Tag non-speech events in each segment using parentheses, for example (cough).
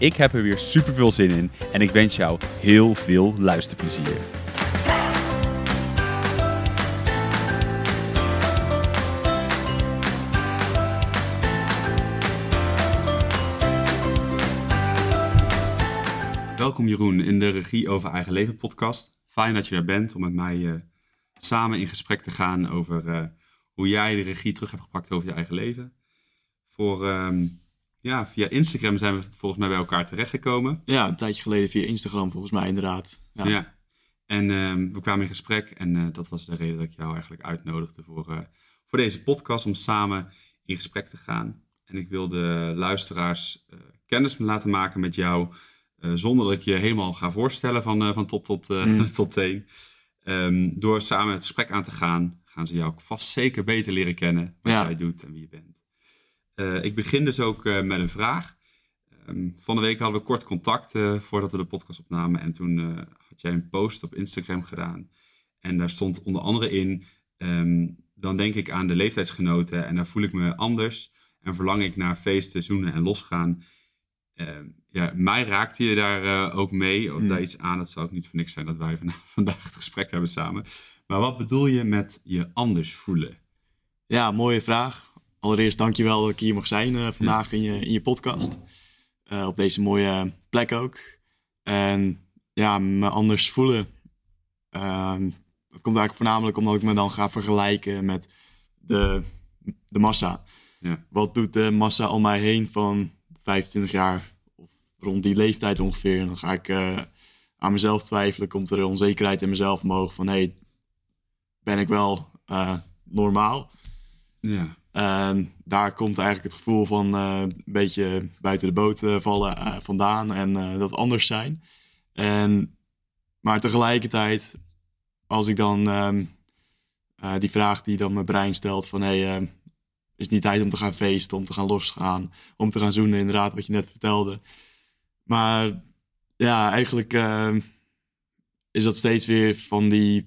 Ik heb er weer super veel zin in en ik wens jou heel veel luisterplezier. Welkom Jeroen in de Regie over Eigen Leven podcast. Fijn dat je er bent om met mij eh, samen in gesprek te gaan over eh, hoe jij de regie terug hebt gepakt over je eigen leven. Voor, ehm, ja, via Instagram zijn we volgens mij bij elkaar terechtgekomen. Ja, een tijdje geleden via Instagram volgens mij inderdaad. Ja. Ja. En ehm, we kwamen in gesprek en eh, dat was de reden dat ik jou eigenlijk uitnodigde voor, eh, voor deze podcast om samen in gesprek te gaan. En ik wil de luisteraars eh, kennis laten maken met jou, zonder dat ik je helemaal ga voorstellen van, van top tot, Mm. (laughs) tot teen. Ehm, door samen het gesprek aan te gaan, gaan ze jou ook vast zeker beter leren kennen wat Ja. jij doet en wie je bent. Eh, ik begin dus ook eh, met een vraag. Ehm, van de week hadden we kort contact eh, voordat we de podcast opnamen. En toen had jij een post op Instagram gedaan. En daar stond onder andere in: ehm, Dan denk ik aan de leeftijdsgenoten en daar voel ik me anders. En verlang ik naar feesten, zoenen en losgaan. Ehm, ja, mij raakte je daar ook mee, of Hmm. daar iets aan. Dat zou ook niet voor niks zijn dat wij vandaag (laughs) het gesprek hebben samen. Maar wat bedoel je met je anders voelen? ja, mooie vraag. Allereerst dankjewel dat ik hier mag zijn eh, vandaag in, je, in je podcast. Eh, op deze mooie plek ook. En ja, me anders voelen. Ehm, dat komt eigenlijk voornamelijk omdat ik me dan ga vergelijken met de, de massa. Ja. Wat doet de massa om mij heen van 25 jaar? Of rond die leeftijd ongeveer. En dan ga ik eh, aan mezelf twijfelen. Komt er onzekerheid in mezelf omhoog van... Hey, ben ik wel normaal? Ja, daar komt eigenlijk het gevoel van eh, een beetje buiten de boot eh, vallen eh, vandaan en dat anders zijn. En, maar tegelijkertijd, als ik dan ehm, eh, die vraag die dan mijn brein stelt van hey, ehm, is het niet tijd om te gaan feesten, om te gaan losgaan, om te gaan zoenen, inderdaad, wat je net vertelde. Maar ja, eigenlijk ehm, is dat steeds weer van die,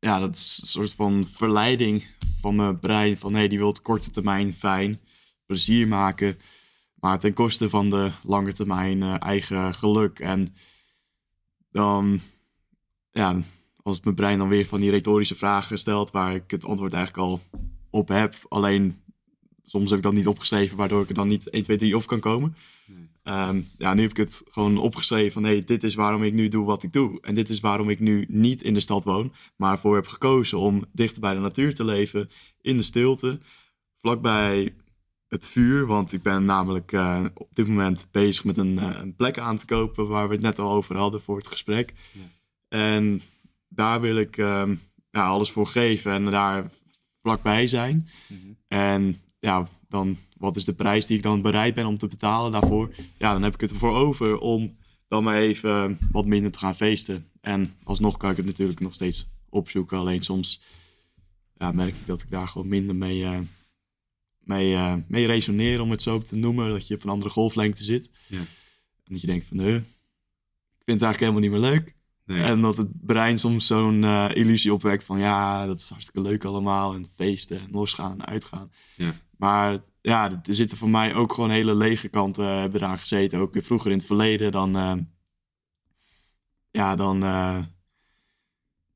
ja, dat is een soort van verleiding van mijn brein van hey, die wil het korte termijn fijn, plezier maken, maar ten koste van de lange termijn eh, eigen geluk. En dan, ja, als mijn brein dan weer van die retorische vragen stelt waar ik het antwoord eigenlijk al op heb, alleen soms heb ik dat niet opgeschreven, waardoor ik er dan niet 1, 2, 3 op kan komen. Ehm, ja, nu heb ik het gewoon opgeschreven van hey, dit is waarom ik nu doe wat ik doe. En dit is waarom ik nu niet in de stad woon, maar voor heb gekozen om dichter bij de natuur te leven, in de stilte, vlakbij het vuur. Want ik ben namelijk eh, op dit moment bezig met een, eh, een plek aan te kopen waar we het net al over hadden voor het gesprek. Ja. En daar wil ik ehm, ja, alles voor geven en daar vlakbij zijn. Mhm. En ja, dan wat is de prijs die ik dan bereid ben om te betalen daarvoor? Ja, dan heb ik het ervoor over om dan maar even wat minder te gaan feesten. En alsnog kan ik het natuurlijk nog steeds opzoeken. Alleen soms ja, merk ik dat ik daar gewoon minder mee, eh, mee, eh, mee resoneer, om het zo te noemen. Dat je op een andere golflengte zit. Ja. En dat je denkt van, nee, ik vind het eigenlijk helemaal niet meer leuk. Nee. En dat het brein soms zo'n eh, illusie opwekt van ja, dat is hartstikke leuk allemaal. En feesten en losgaan en uitgaan. Ja. Maar ja, er zitten voor mij ook gewoon hele lege kanten eh, hebben eraan gezeten. Ook vroeger in het verleden dan... eh, ja, dan... eh,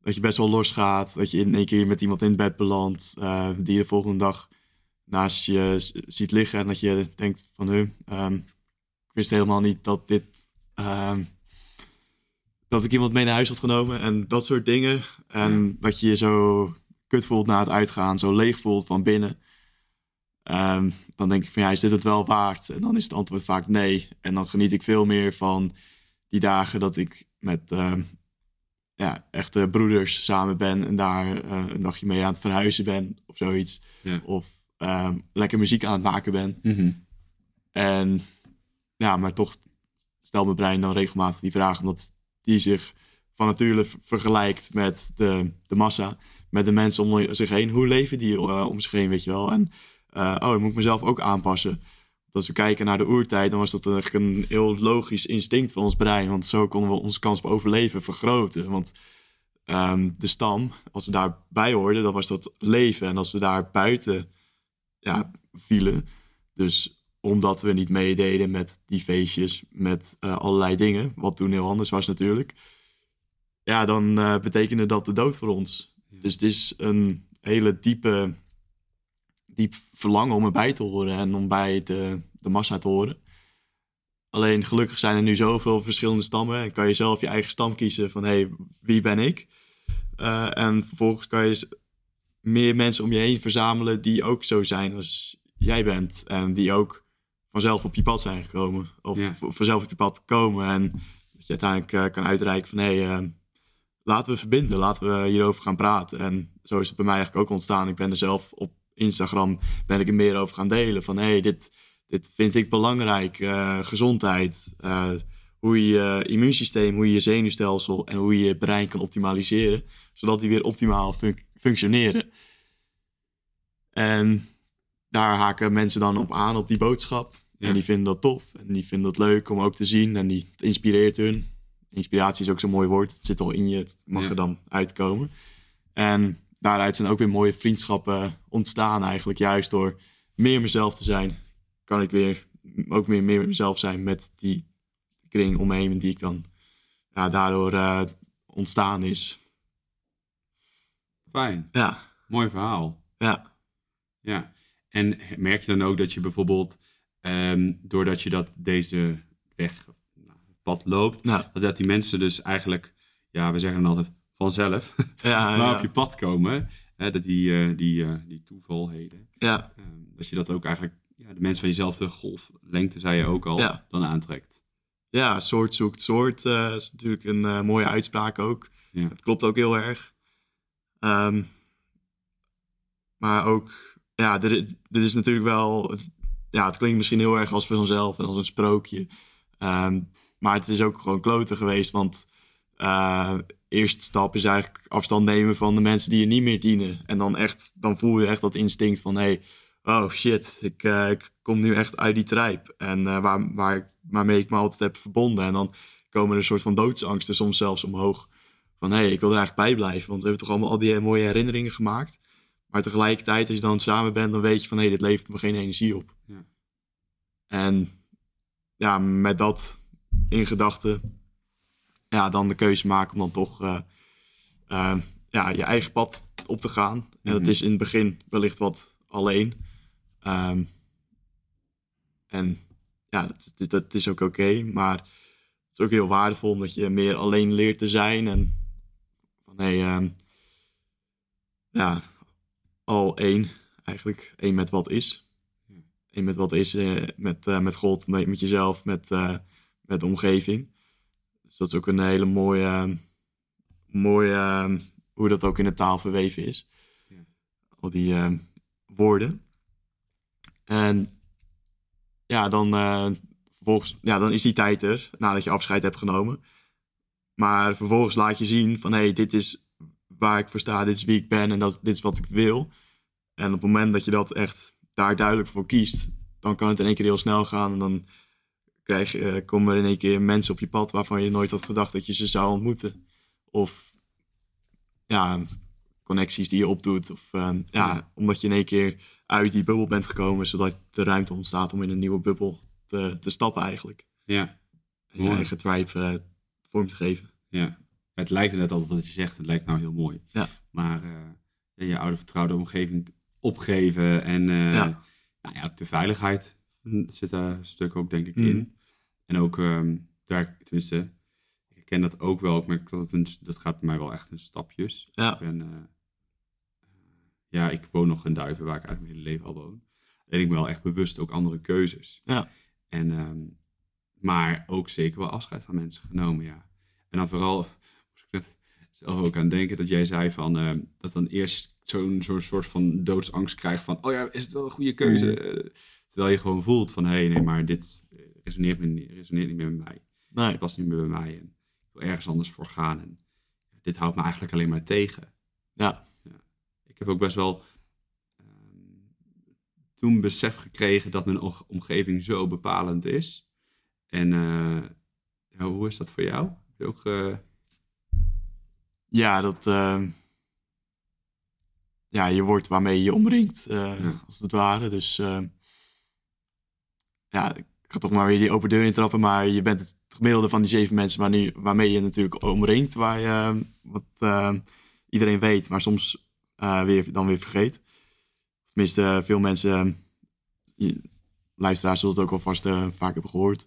dat je best wel losgaat. Dat je in één keer met iemand in bed belandt. die je de volgende dag naast je ziet liggen. En dat je denkt van... Ehm, ik wist helemaal niet dat dit... ehm, dat ik iemand mee naar huis had genomen en dat soort dingen. En dat je je zo kut voelt na het uitgaan, zo leeg voelt van binnen. Ehm, dan denk ik van ja, is dit het wel waard? En dan is het antwoord vaak nee. En dan geniet ik veel meer van die dagen dat ik met ehm, ja, echte broeders samen ben en daar eh, een dagje mee aan het verhuizen ben of zoiets. Ja. Of ehm, lekker muziek aan het maken ben. Mhm. En ja, maar toch stelt mijn brein dan regelmatig die vraag, omdat die zich van nature vergelijkt met de, de massa, met de mensen om zich heen. Hoe leven die uh, om zich heen, weet je wel? En oh, dan moet ik mezelf ook aanpassen. Want als we kijken naar de oertijd, dan was dat eigenlijk een heel logisch instinct van ons brein. Want zo konden we onze kans op overleven vergroten. Want um, de stam, als we daarbij hoorden, dan was dat leven. En als we daar buiten ja, vielen, dus omdat we niet meededen met die feestjes, met uh, allerlei dingen, wat toen heel anders was natuurlijk, ja, dan uh, betekende dat de dood voor ons. Dus het is een hele diepe, diep verlangen om erbij te horen en om bij de, de massa te horen. Alleen gelukkig zijn er nu zoveel verschillende stammen en kan je zelf je eigen stam kiezen van hé, hey, wie ben ik? Uh, en vervolgens kan je meer mensen om je heen verzamelen die ook zo zijn als jij bent. En die ook vanzelf op je pad zijn gekomen. Of ja. vanzelf op je pad komen. En dat je uiteindelijk uh, kan uitreiken van hé, hey, uh, laten we verbinden, laten we hierover gaan praten. En zo is het bij mij eigenlijk ook ontstaan. Ik ben er zelf op Instagram ben ik er meer over gaan delen. Van hé, hey, dit, dit vind ik belangrijk. Uh, gezondheid, uh, hoe je je immuunsysteem, hoe je je zenuwstelsel en hoe je je brein kan optimaliseren. Zodat die weer optimaal fun functioneren. En daar haken mensen dan op aan, op die boodschap. Ja. En die vinden dat tof. En die vinden dat leuk om ook te zien. En die het inspireert hun inspiratie is ook zo'n mooi woord. Het zit al in je, het mag er dan uitkomen. En daaruit zijn ook weer mooie vriendschappen ontstaan eigenlijk. Juist door meer mezelf te zijn, kan ik weer ook meer, meer mezelf zijn met die kring omheen die ik dan ja, daardoor uh, ontstaan is. Fijn. Ja. Mooi verhaal. Ja. Ja. En merk je dan ook dat je bijvoorbeeld, um, doordat je dat deze weg pad loopt, nou. dat die mensen dus eigenlijk, ja, we zeggen dan altijd vanzelf, ja, (laughs) maar op je pad komen. Hè, dat die, uh, die, uh, die toevalheden, ja. dat je dat ook eigenlijk, ja, de mensen van jezelfde golflengte, zei je ook al, dan aantrekt. Ja, soort zoekt soort is natuurlijk een mooie uitspraak ook. Ja. Het klopt ook heel erg. Um, maar ook, ja, dit, dit is natuurlijk wel, ja, het klinkt misschien heel erg als vanzelf en als een sprookje. Um, maar het is ook gewoon kloten geweest, want uh, eerste stap is eigenlijk afstand nemen van de mensen die je niet meer dienen. En dan echt, dan voel je echt dat instinct van, hey, oh shit, ik, uh, ik kom nu echt uit die trijp. En uh, waar, waar, waarmee ik me altijd heb verbonden. En dan komen er een soort van doodsangsten soms zelfs omhoog. Van, hé, hey, ik wil er eigenlijk bij blijven. Want we hebben toch allemaal al die mooie herinneringen gemaakt. Maar tegelijkertijd, als je dan samen bent, dan weet je van, hé, hey, dit levert me geen energie op. Ja. En ja, met dat in gedachten, ja, dan de keuze maken om dan toch uh, uh, ja, je eigen pad op te gaan. En mm -hmm. dat is in het begin wellicht wat alleen. Um, en ja, dat, dat is ook oké, okay, maar het is ook heel waardevol omdat je meer alleen leert te zijn. En van hey, um, ja, al één eigenlijk. één met wat is. Eén met wat is, uh, met, met God, met, met jezelf, met met de omgeving. Dus dat is ook een hele mooie, mooie hoe dat ook in de taal verweven is. Ja. Al die uh, woorden. En ja, dan, uh, vervolgens, ja, dan is die tijd er, nadat je afscheid hebt genomen. Maar vervolgens laat je zien van, hé, hey, dit is waar ik voor sta, dit is wie ik ben en dat, dit is wat ik wil. En op het moment dat je dat echt daar duidelijk voor kiest, dan kan het in één keer heel snel gaan en dan krijg, uh, komen er in één keer mensen op je pad waarvan je nooit had gedacht dat je ze zou ontmoeten. Of ja, connecties die je opdoet. Of uh, ja, omdat je in één keer uit die bubbel bent gekomen, zodat de ruimte ontstaat om in een nieuwe bubbel te, te stappen eigenlijk. Ja. En je eigen tribe uh, vorm te geven. Ja. Het lijkt net altijd wat je zegt, het lijkt nou heel mooi. Ja. Maar je oude vertrouwde omgeving opgeven en ja. Nou ja, ook de veiligheid zit daar een stuk ook, denk ik, mm. in. En ook um, daar, tenminste, ik ken dat ook wel. Ik merk dat het een, dat gaat bij mij wel echt in stapjes. Ja. Ik ben, uh, ja, ik woon nog in Duiven, waar ik eigenlijk mijn hele leven al woon. En ik ben wel echt bewust ook andere keuzes. Ja. En, um, maar ook zeker wel afscheid van mensen genomen, ja. En dan vooral, (laughs) moest ik net zelf ook aan denken, dat jij zei van, uh, dat dan eerst zo'n zo'n soort van doodsangst krijgt van, oh ja, is het wel een goede keuze? Mm. Terwijl je gewoon voelt van, hé, hey, nee, maar dit resoneert, me, resoneert niet meer met mij. Nee. Het past niet meer bij mij en ik wil ergens anders voor gaan. En dit houdt me eigenlijk alleen maar tegen. Ja. Ik heb ook best wel ehm, toen besef gekregen dat mijn omgeving zo bepalend is. En eh, ja, hoe is dat voor jou? Heb je ook, eh, Ja, dat... eh, ja, je wordt waarmee je omringt, eh, Ja. als het ware. Dus eh, ja, ik ga toch maar weer die open deur intrappen. Maar je bent het gemiddelde van die zeven mensen waarmee, waarmee je natuurlijk omringt. Waar je, eh, wat eh, iedereen weet, maar soms eh, weer, dan weer vergeet. Tenminste, veel mensen, luisteraars zullen het ook al vast eh, vaak hebben gehoord.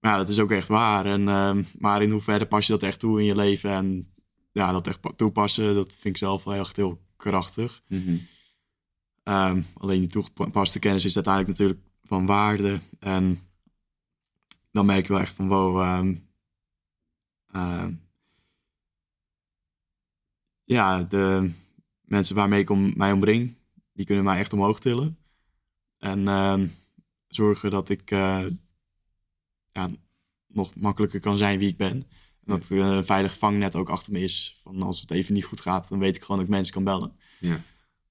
Maar ja, dat is ook echt waar. En, eh, maar in hoeverre pas je dat echt toe in je leven? En ja, dat echt pa- toepassen, dat vind ik zelf wel echt heel krachtig. mhm. Ehm, alleen die toegepaste kennis is uiteindelijk natuurlijk van waarde. En dan merk je wel echt van wow. ehm, ehm, ja, de mensen waarmee ik om, mij omring, die kunnen mij echt omhoog tillen. En ehm, zorgen dat ik eh, nog makkelijker kan zijn wie ik ben. En dat er een veilig vangnet ook achter me is. Van als het even niet goed gaat, dan weet ik gewoon dat ik mensen kan bellen. ja.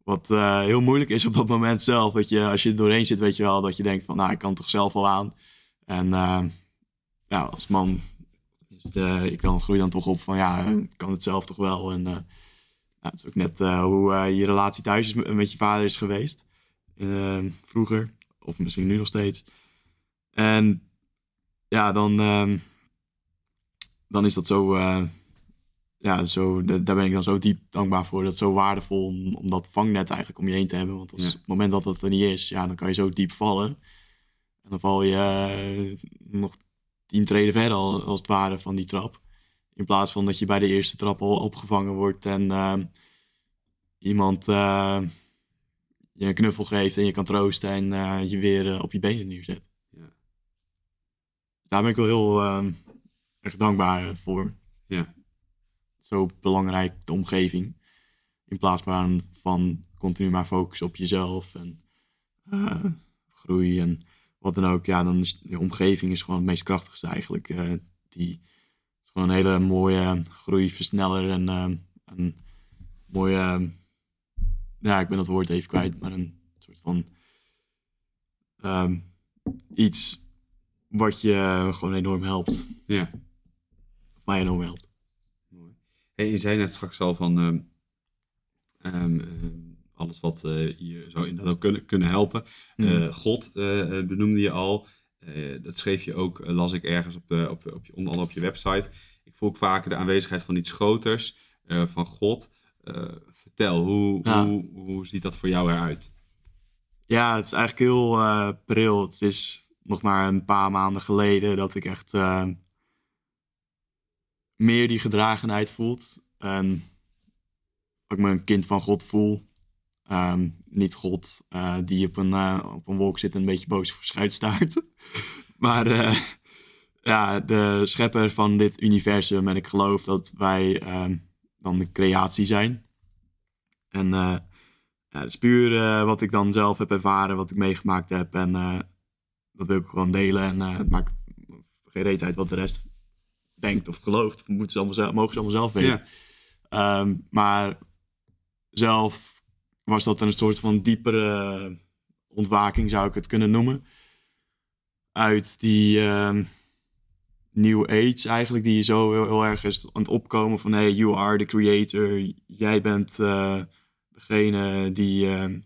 Wat eh, heel moeilijk is op dat moment zelf. Dat je, als je er doorheen zit, weet je wel dat je denkt van, nou, ik kan het toch zelf wel aan. En eh, ja, als man, is eh, ik dan groei dan toch op van, ja, ik kan het zelf toch wel. En nou, het is ook net hoe je relatie thuis is met, met je vader is geweest. Vroeger, of misschien nu nog steeds. En ja, dan, dan is dat zo... ja, zo, da- daar ben ik dan zo diep dankbaar voor. Dat is zo waardevol om, om dat vangnet eigenlijk om je heen te hebben. Want als, Ja. op het moment dat dat er niet is, ja, dan kan je zo diep vallen. En dan val je eh, nog tien treden verder al, als het ware van die trap. In plaats van dat je bij de eerste trap al opgevangen wordt en eh, iemand eh, je een knuffel geeft en je kan troosten en je weer op je benen neerzet. Ja. Daar ben ik wel heel erg dankbaar voor Ja. Zo belangrijk, de omgeving. In plaats van, van continu maar focussen op jezelf en eh, groei en wat dan ook. Ja, dan is de omgeving is gewoon het meest krachtigste eigenlijk. Eh, die is gewoon een hele mooie groeiversneller en eh, een mooie... ja, ik ben dat woord even kwijt, maar een soort van... ehm, iets wat je gewoon enorm helpt. ja. Mij enorm helpt. Je zei net straks al van ehm, ehm, ehm, alles wat eh, je zou inderdaad ook kunnen, kunnen helpen. Eh, God eh, eh, benoemde je al. Eh, dat schreef je ook, eh, las ik ergens op, de, op, op je, onder andere op je website. Ik voel ook vaker de aanwezigheid van iets groters, eh, van God. Eh, vertel, hoe, Ja. hoe, hoe ziet dat voor jou eruit? Ja, het is eigenlijk heel eh pril. Het is nog maar een paar maanden geleden dat ik echt eh, meer die gedragenheid voelt. En dat ik me een kind van God voel. Ehm, niet God eh, die op een, eh, op een wolk zit en een beetje boos verschuit staart. (laughs) maar eh, ja, de schepper van dit universum. En ik geloof dat wij ehm, dan de creatie zijn. En ja, dat is puur wat ik dan zelf heb ervaren, wat ik meegemaakt heb. En dat wil ik gewoon delen. En het maakt geen reet uit wat de rest denkt of gelooft. Dat moeten ze allemaal zelf, mogen ze allemaal zelf weten. Ja. Ehm, maar zelf was dat een soort van diepere ontwaking, zou ik het kunnen noemen. Uit die ehm, New Age eigenlijk, die zo heel, heel erg is aan het opkomen van... Hey, you are the creator. Jij bent eh, degene die ehm,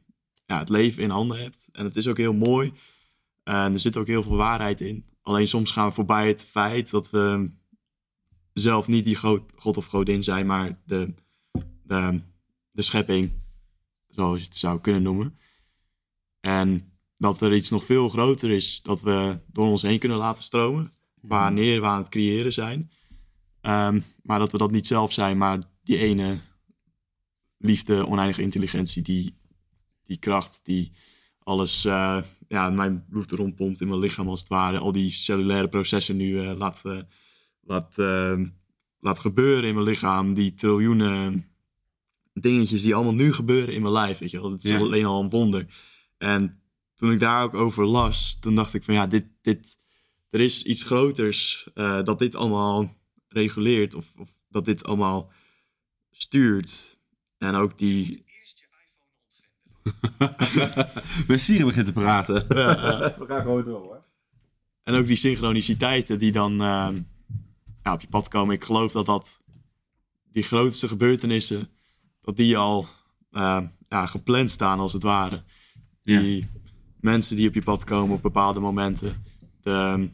ja, het leven in handen hebt. En het is ook heel mooi. En er zit ook heel veel waarheid in. Alleen soms gaan we voorbij het feit dat we zelf niet die god, god of godin zijn, maar de, de, de schepping, zoals je het zou kunnen noemen. En dat er iets nog veel groter is dat we door ons heen kunnen laten stromen, wanneer we aan het creëren zijn. Ehm, maar dat we dat niet zelf zijn, maar die ene liefde, oneindige intelligentie, die, die kracht, die alles, eh, ja, mijn bloed rondpompt in mijn lichaam als het ware. Al die cellulaire processen nu eh, laat, laat, eh, laat gebeuren in mijn lichaam. Die triljoenen dingetjes die allemaal nu gebeuren in mijn lijf, weet je wel. Dat is Ja. alleen al een wonder. En toen ik daar ook over las, toen dacht ik van ja, dit, dit, er is iets groters eh, dat dit allemaal reguleert of, of dat dit allemaal stuurt. En ook die. Mijn (laughs) Siri begint te praten. We gaan gewoon door hoor. En ook die synchroniciteiten die dan eh, ja, op je pad komen. Ik geloof dat dat die grootste gebeurtenissen, dat die al eh, ja, gepland staan als het ware. Die mensen die op je pad komen op bepaalde momenten. De ehm,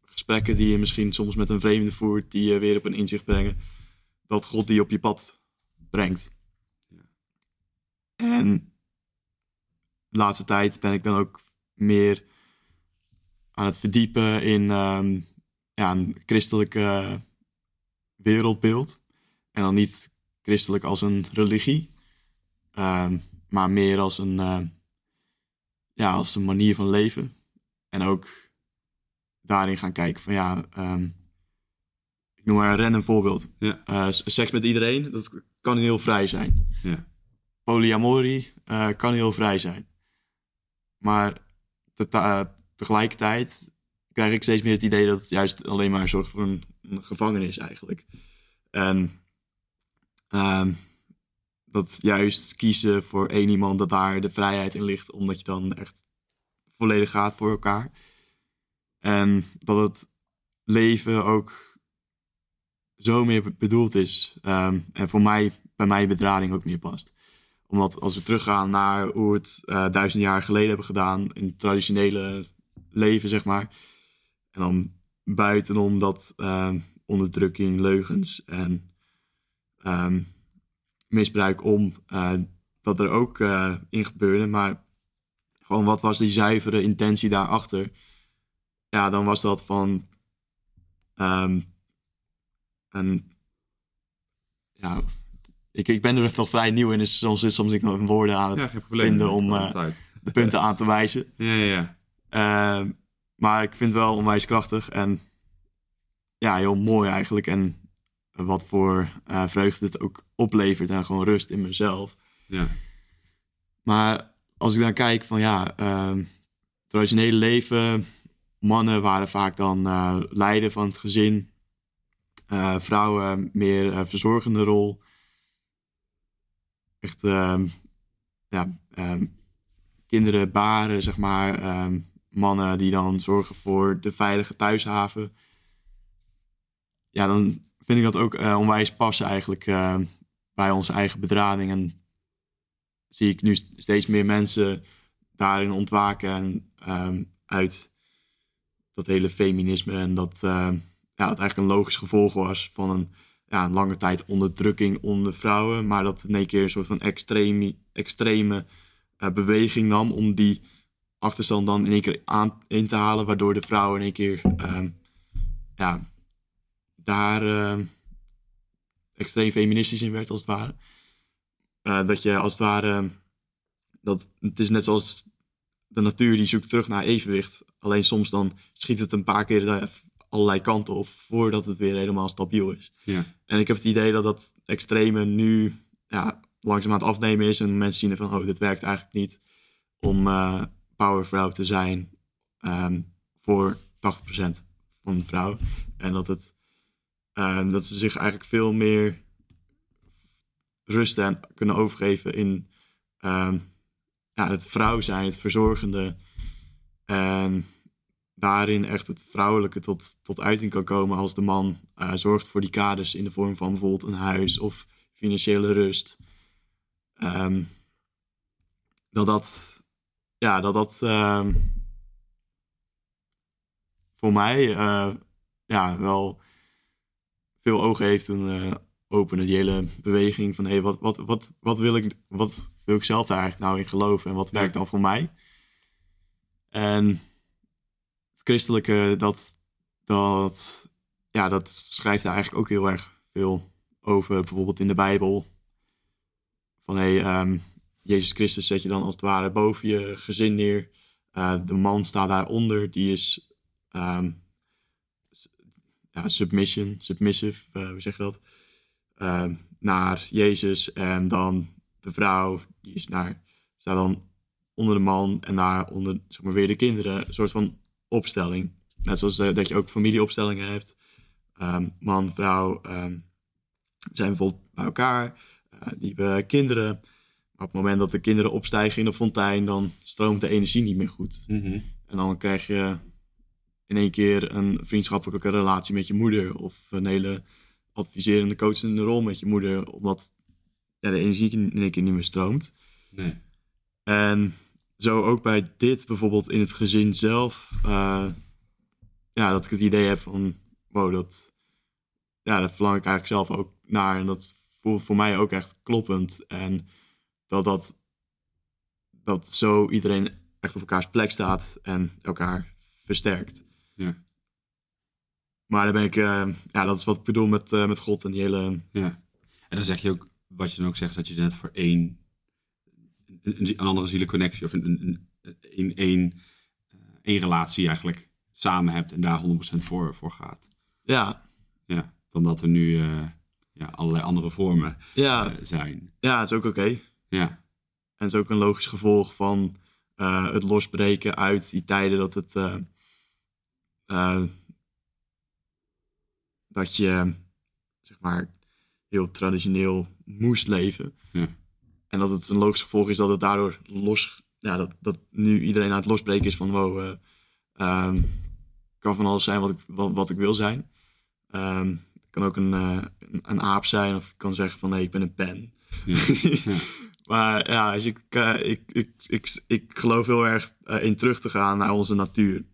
gesprekken die je misschien soms met een vreemde voert, die je weer op een inzicht brengen. Dat God die op je pad brengt. Ja. En de laatste tijd ben ik dan ook meer aan het verdiepen in um, ja, een christelijke wereldbeeld. En dan niet christelijk als een religie, um, maar meer als een, uh, ja, als een manier van leven. En ook daarin gaan kijken van ja, um, ik noem maar een random voorbeeld. Ja. Uh, seks met iedereen, dat kan heel vrij zijn. Ja. Polyamorie uh, kan heel vrij zijn. Maar te, tegelijkertijd krijg ik steeds meer het idee dat het juist alleen maar zorgt voor een, gevangenis eigenlijk. En um, dat juist kiezen voor één iemand, dat daar de vrijheid in ligt, omdat je dan echt volledig gaat voor elkaar. En dat het leven ook zo meer bedoeld is. Um, en voor mij, bij mij bedrading ook meer past. Omdat als we teruggaan naar hoe we het uh, duizend jaar geleden hebben gedaan, in het traditionele leven, zeg maar. En dan buitenom dat uh, onderdrukking, leugens en um, misbruik om, uh, dat er ook uh, in gebeurde. Maar gewoon wat was die zuivere intentie daarachter? Ja, dan was dat van um, een, ja, ik, ik ben er nog vrij nieuw in, dus soms is soms ik nog woorden aan het ja, vinden om uh, de punten aan te wijzen. Ja, ja. Maar ik vind het wel onwijs krachtig en ja, heel mooi eigenlijk. En wat voor uh, vreugde het ook oplevert en gewoon rust in mezelf. Ja. Maar als ik dan kijk van ja, uh, traditionele leven, mannen waren vaak dan uh, leider van het gezin, uh, vrouwen meer verzorgende rol. Echt, ehm, ja, ehm, kinderen baren, zeg maar, mannen die dan zorgen voor de veilige thuishaven. Ja, dan vind ik dat ook uh, onwijs passen eigenlijk uh, bij onze eigen bedrading. En zie ik nu steeds meer mensen daarin ontwaken en um, uit dat hele feminisme. En dat, uh, ja, dat eigenlijk een logisch gevolg was van een, ja, een lange tijd onderdrukking onder vrouwen. Maar dat in één keer een soort van extreme, extreme beweging nam om die achterstand dan in één keer aan in te halen. Waardoor de vrouwen in één keer um, ja, daar uh, extreem feministisch in werd, als het ware. Uh, dat je als het ware. Dat, het is net zoals de natuur die zoekt terug naar evenwicht. Alleen soms dan schiet het een paar keer allerlei kanten op voordat het weer helemaal stabiel is. Ja. En ik heb het idee dat dat extreme nu ja, langzaam aan het afnemen is. En mensen zien van, oh, dit werkt eigenlijk niet om uh, powervrouw te zijn um, voor 80% van de vrouw. En dat het en dat ze zich eigenlijk veel meer rusten en kunnen overgeven in um, ja, het vrouw zijn, het verzorgende. En daarin echt het vrouwelijke tot, tot uiting kan komen als de man uh, zorgt voor die kaders in de vorm van bijvoorbeeld een huis of financiële rust. Dat dat, ja, dat dat um, voor mij uh, ja, wel veel ogen heeft en uh, openen. Die hele beweging van hey, wat, wat, wat, wat, wil ik, wat wil ik zelf daar eigenlijk nou in geloven en wat werkt dan voor mij? En het christelijke, dat, dat, ja, dat schrijft daar eigenlijk ook heel erg veel over. Bijvoorbeeld in de Bijbel. Van hey, um, Jezus Christus zet je dan als het ware boven je gezin neer. Uh, de man staat daaronder, die is ja, submission, submissive, uh, hoe zeg je dat? Uh, naar Jezus. En dan de vrouw, die is naar, staat dan onder de man en daar onder zeg maar, weer de kinderen. Een soort van opstelling. net zoals eh, dat je ook familieopstellingen hebt. Ehm, man, vrouw ehm, zijn bijvoorbeeld bij elkaar. eh, die hebben kinderen. Maar op het moment dat de kinderen opstijgen in de fontein, dan stroomt de energie niet meer goed. Mhm. En dan krijg je in één keer een vriendschappelijke relatie met je moeder. Of een hele adviserende, coachende rol met je moeder. Omdat ja, de energie in één keer niet meer stroomt. Nee. En zo ook bij dit bijvoorbeeld in het gezin zelf. eh, ja, dat ik het idee heb van, wow, dat, ja, dat verlang ik eigenlijk zelf ook naar. En dat voelt voor mij ook echt kloppend. En dat dat, dat zo iedereen echt op elkaars plek staat en elkaar versterkt. Ja. Maar dan ben ik, eh, ja, dat is wat ik bedoel met, eh, met God en die hele, Ja. En dan zeg je ook, wat je dan ook zegt, dat je net voor één, een, een, andere zielenconnectie of een, een, een, één, eh, één relatie eigenlijk samen hebt en daar 100% voor, voor gaat. ja, Ja. Dan dat er nu ja, allerlei andere vormen ja, zijn. ja, het is ook oké. Ja. En het is ook een logisch gevolg van eh, het losbreken uit die tijden dat het. eh, eh, dat je, zeg maar, heel traditioneel moest leven. Ja. En dat het een logisch gevolg is dat het daardoor los. Ja, dat, dat nu iedereen aan het losbreken is van wow. ehm, kan van alles zijn wat ik, wat, wat ik wil zijn. Het kan ook een, een, een aap zijn, of ik kan zeggen van nee, ik ben een pen. Ja. (laughs) Ja. Maar ja, als ik, eh, ik, ik, ik, ik geloof heel erg eh, in terug te gaan naar onze natuur.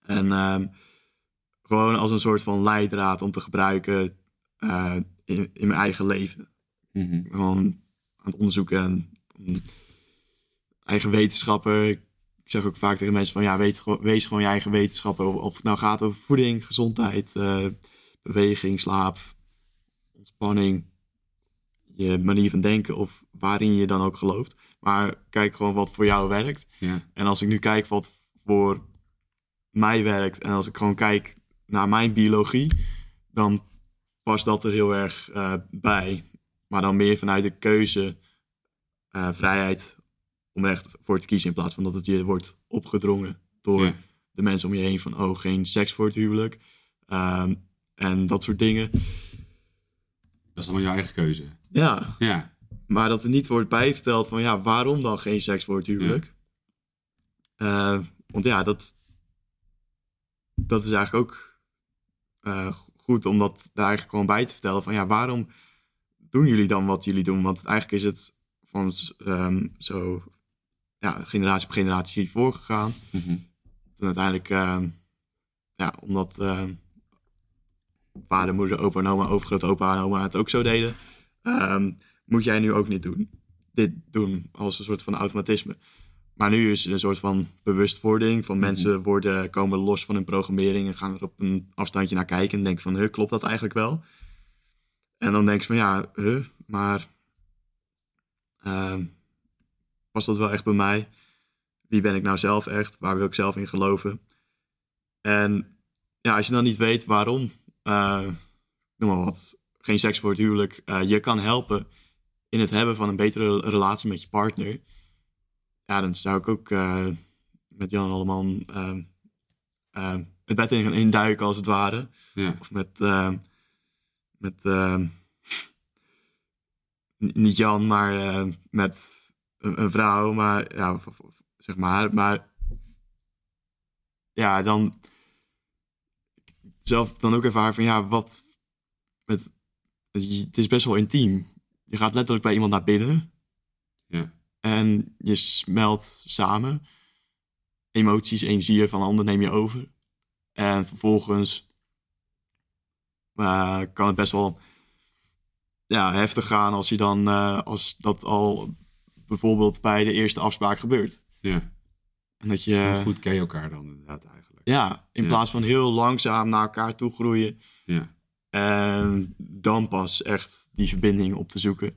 En ehm, gewoon als een soort van leidraad om te gebruiken eh, in, in mijn eigen leven. Mhm. Gewoon aan het onderzoeken en mm, eigen wetenschapper. Ik zeg ook vaak tegen mensen van ja, weet, wees gewoon je eigen wetenschapper. Of, of het nou gaat over voeding, gezondheid, beweging, slaap, ontspanning, je manier van denken of waarin je dan ook gelooft. Maar kijk gewoon wat voor jou werkt. Ja. En als ik nu kijk wat voor mij werkt en als ik gewoon kijk naar mijn biologie, dan past dat er heel erg eh, bij. Maar dan meer vanuit de keuze, eh, vrijheid om er echt voor te kiezen in plaats van dat het je wordt opgedrongen door Ja. de mensen om je heen van oh geen seks voor het huwelijk Ehm, en dat soort dingen. Dat is allemaal jouw eigen keuze. Ja, Ja. maar dat er niet wordt bijverteld van ja, waarom dan geen seks voor het huwelijk? Eh, want ja, dat, dat is eigenlijk ook eh, goed om dat daar eigenlijk gewoon bij te vertellen van ja, waarom doen jullie dan wat jullie doen? Want eigenlijk is het van ehm, zo ja, generatie op generatie voorgegaan. Mhm. En uiteindelijk, ehm, ja, omdat ehm, vader, moeder, opa en oma, overgrootopa en oma het ook zo deden, ehm, moet jij nu ook niet doen. Dit doen als een soort van automatisme. Maar nu is het een soort van bewustwording van mensen worden, komen los van hun programmering en gaan er op een afstandje naar kijken en denken van, huh, klopt dat eigenlijk wel? En dan denk je van, ja, huh, maar ehm, was dat wel echt bij mij? Wie ben ik nou zelf echt? Waar wil ik zelf in geloven? En ja, als je dan niet weet waarom, eh, noem maar wat, geen seks voor het huwelijk, eh, je kan helpen in het hebben van een betere relatie met je partner. Ja, dan zou ik ook eh, met Jan Alleman eh, eh, het bed in gaan induiken als het ware. Ja. Of met, eh, met niet Jan, maar met een, een vrouw, maar ja, zeg maar. Maar ja, dan zelf dan ook ervaren van ja, wat met, het is best wel intiem. Je gaat letterlijk bij iemand naar binnen Ja. en je smelt samen. Emoties, energieën van een ander neem je over. En vervolgens eh, kan het best wel ja, heftig gaan als je dan eh, als dat al bijvoorbeeld bij de eerste afspraak gebeurt. Ja. En dat je goed ken je elkaar dan inderdaad eigenlijk? ja, in Ja. plaats van heel langzaam naar elkaar toe groeien Ja. en dan pas echt die verbinding op te zoeken.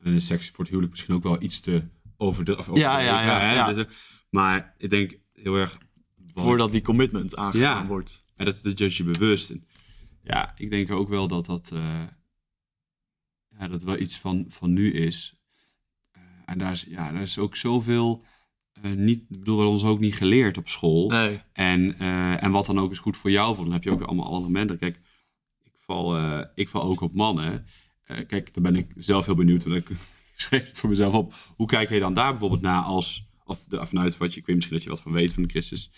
En is seks voor het huwelijk misschien ook wel iets te overdreven. of Ja, ja, ja. Dus, maar ik denk heel erg... wat- Voordat die commitment aangegaan wordt. En dat, dat is je bewust. En ja, ik denk ook wel dat dat, eh, ja, dat wel iets van, van nu is. Eh, en daar is, ja, daar is ook zoveel niet, ik bedoel, we hebben ons ook niet geleerd op school. Nee. En, eh, en wat dan ook is goed voor jou, dan heb je ook weer allemaal andere momenten. Kijk, ik val, eh, ik val ook op mannen. Eh, kijk, daar ben ik zelf heel benieuwd. Want ik (laughs) schreef het voor mezelf op. Hoe kijk je dan daar bijvoorbeeld naar als, of de, vanuit wat je, ik weet misschien dat je wat van weet van de Christus.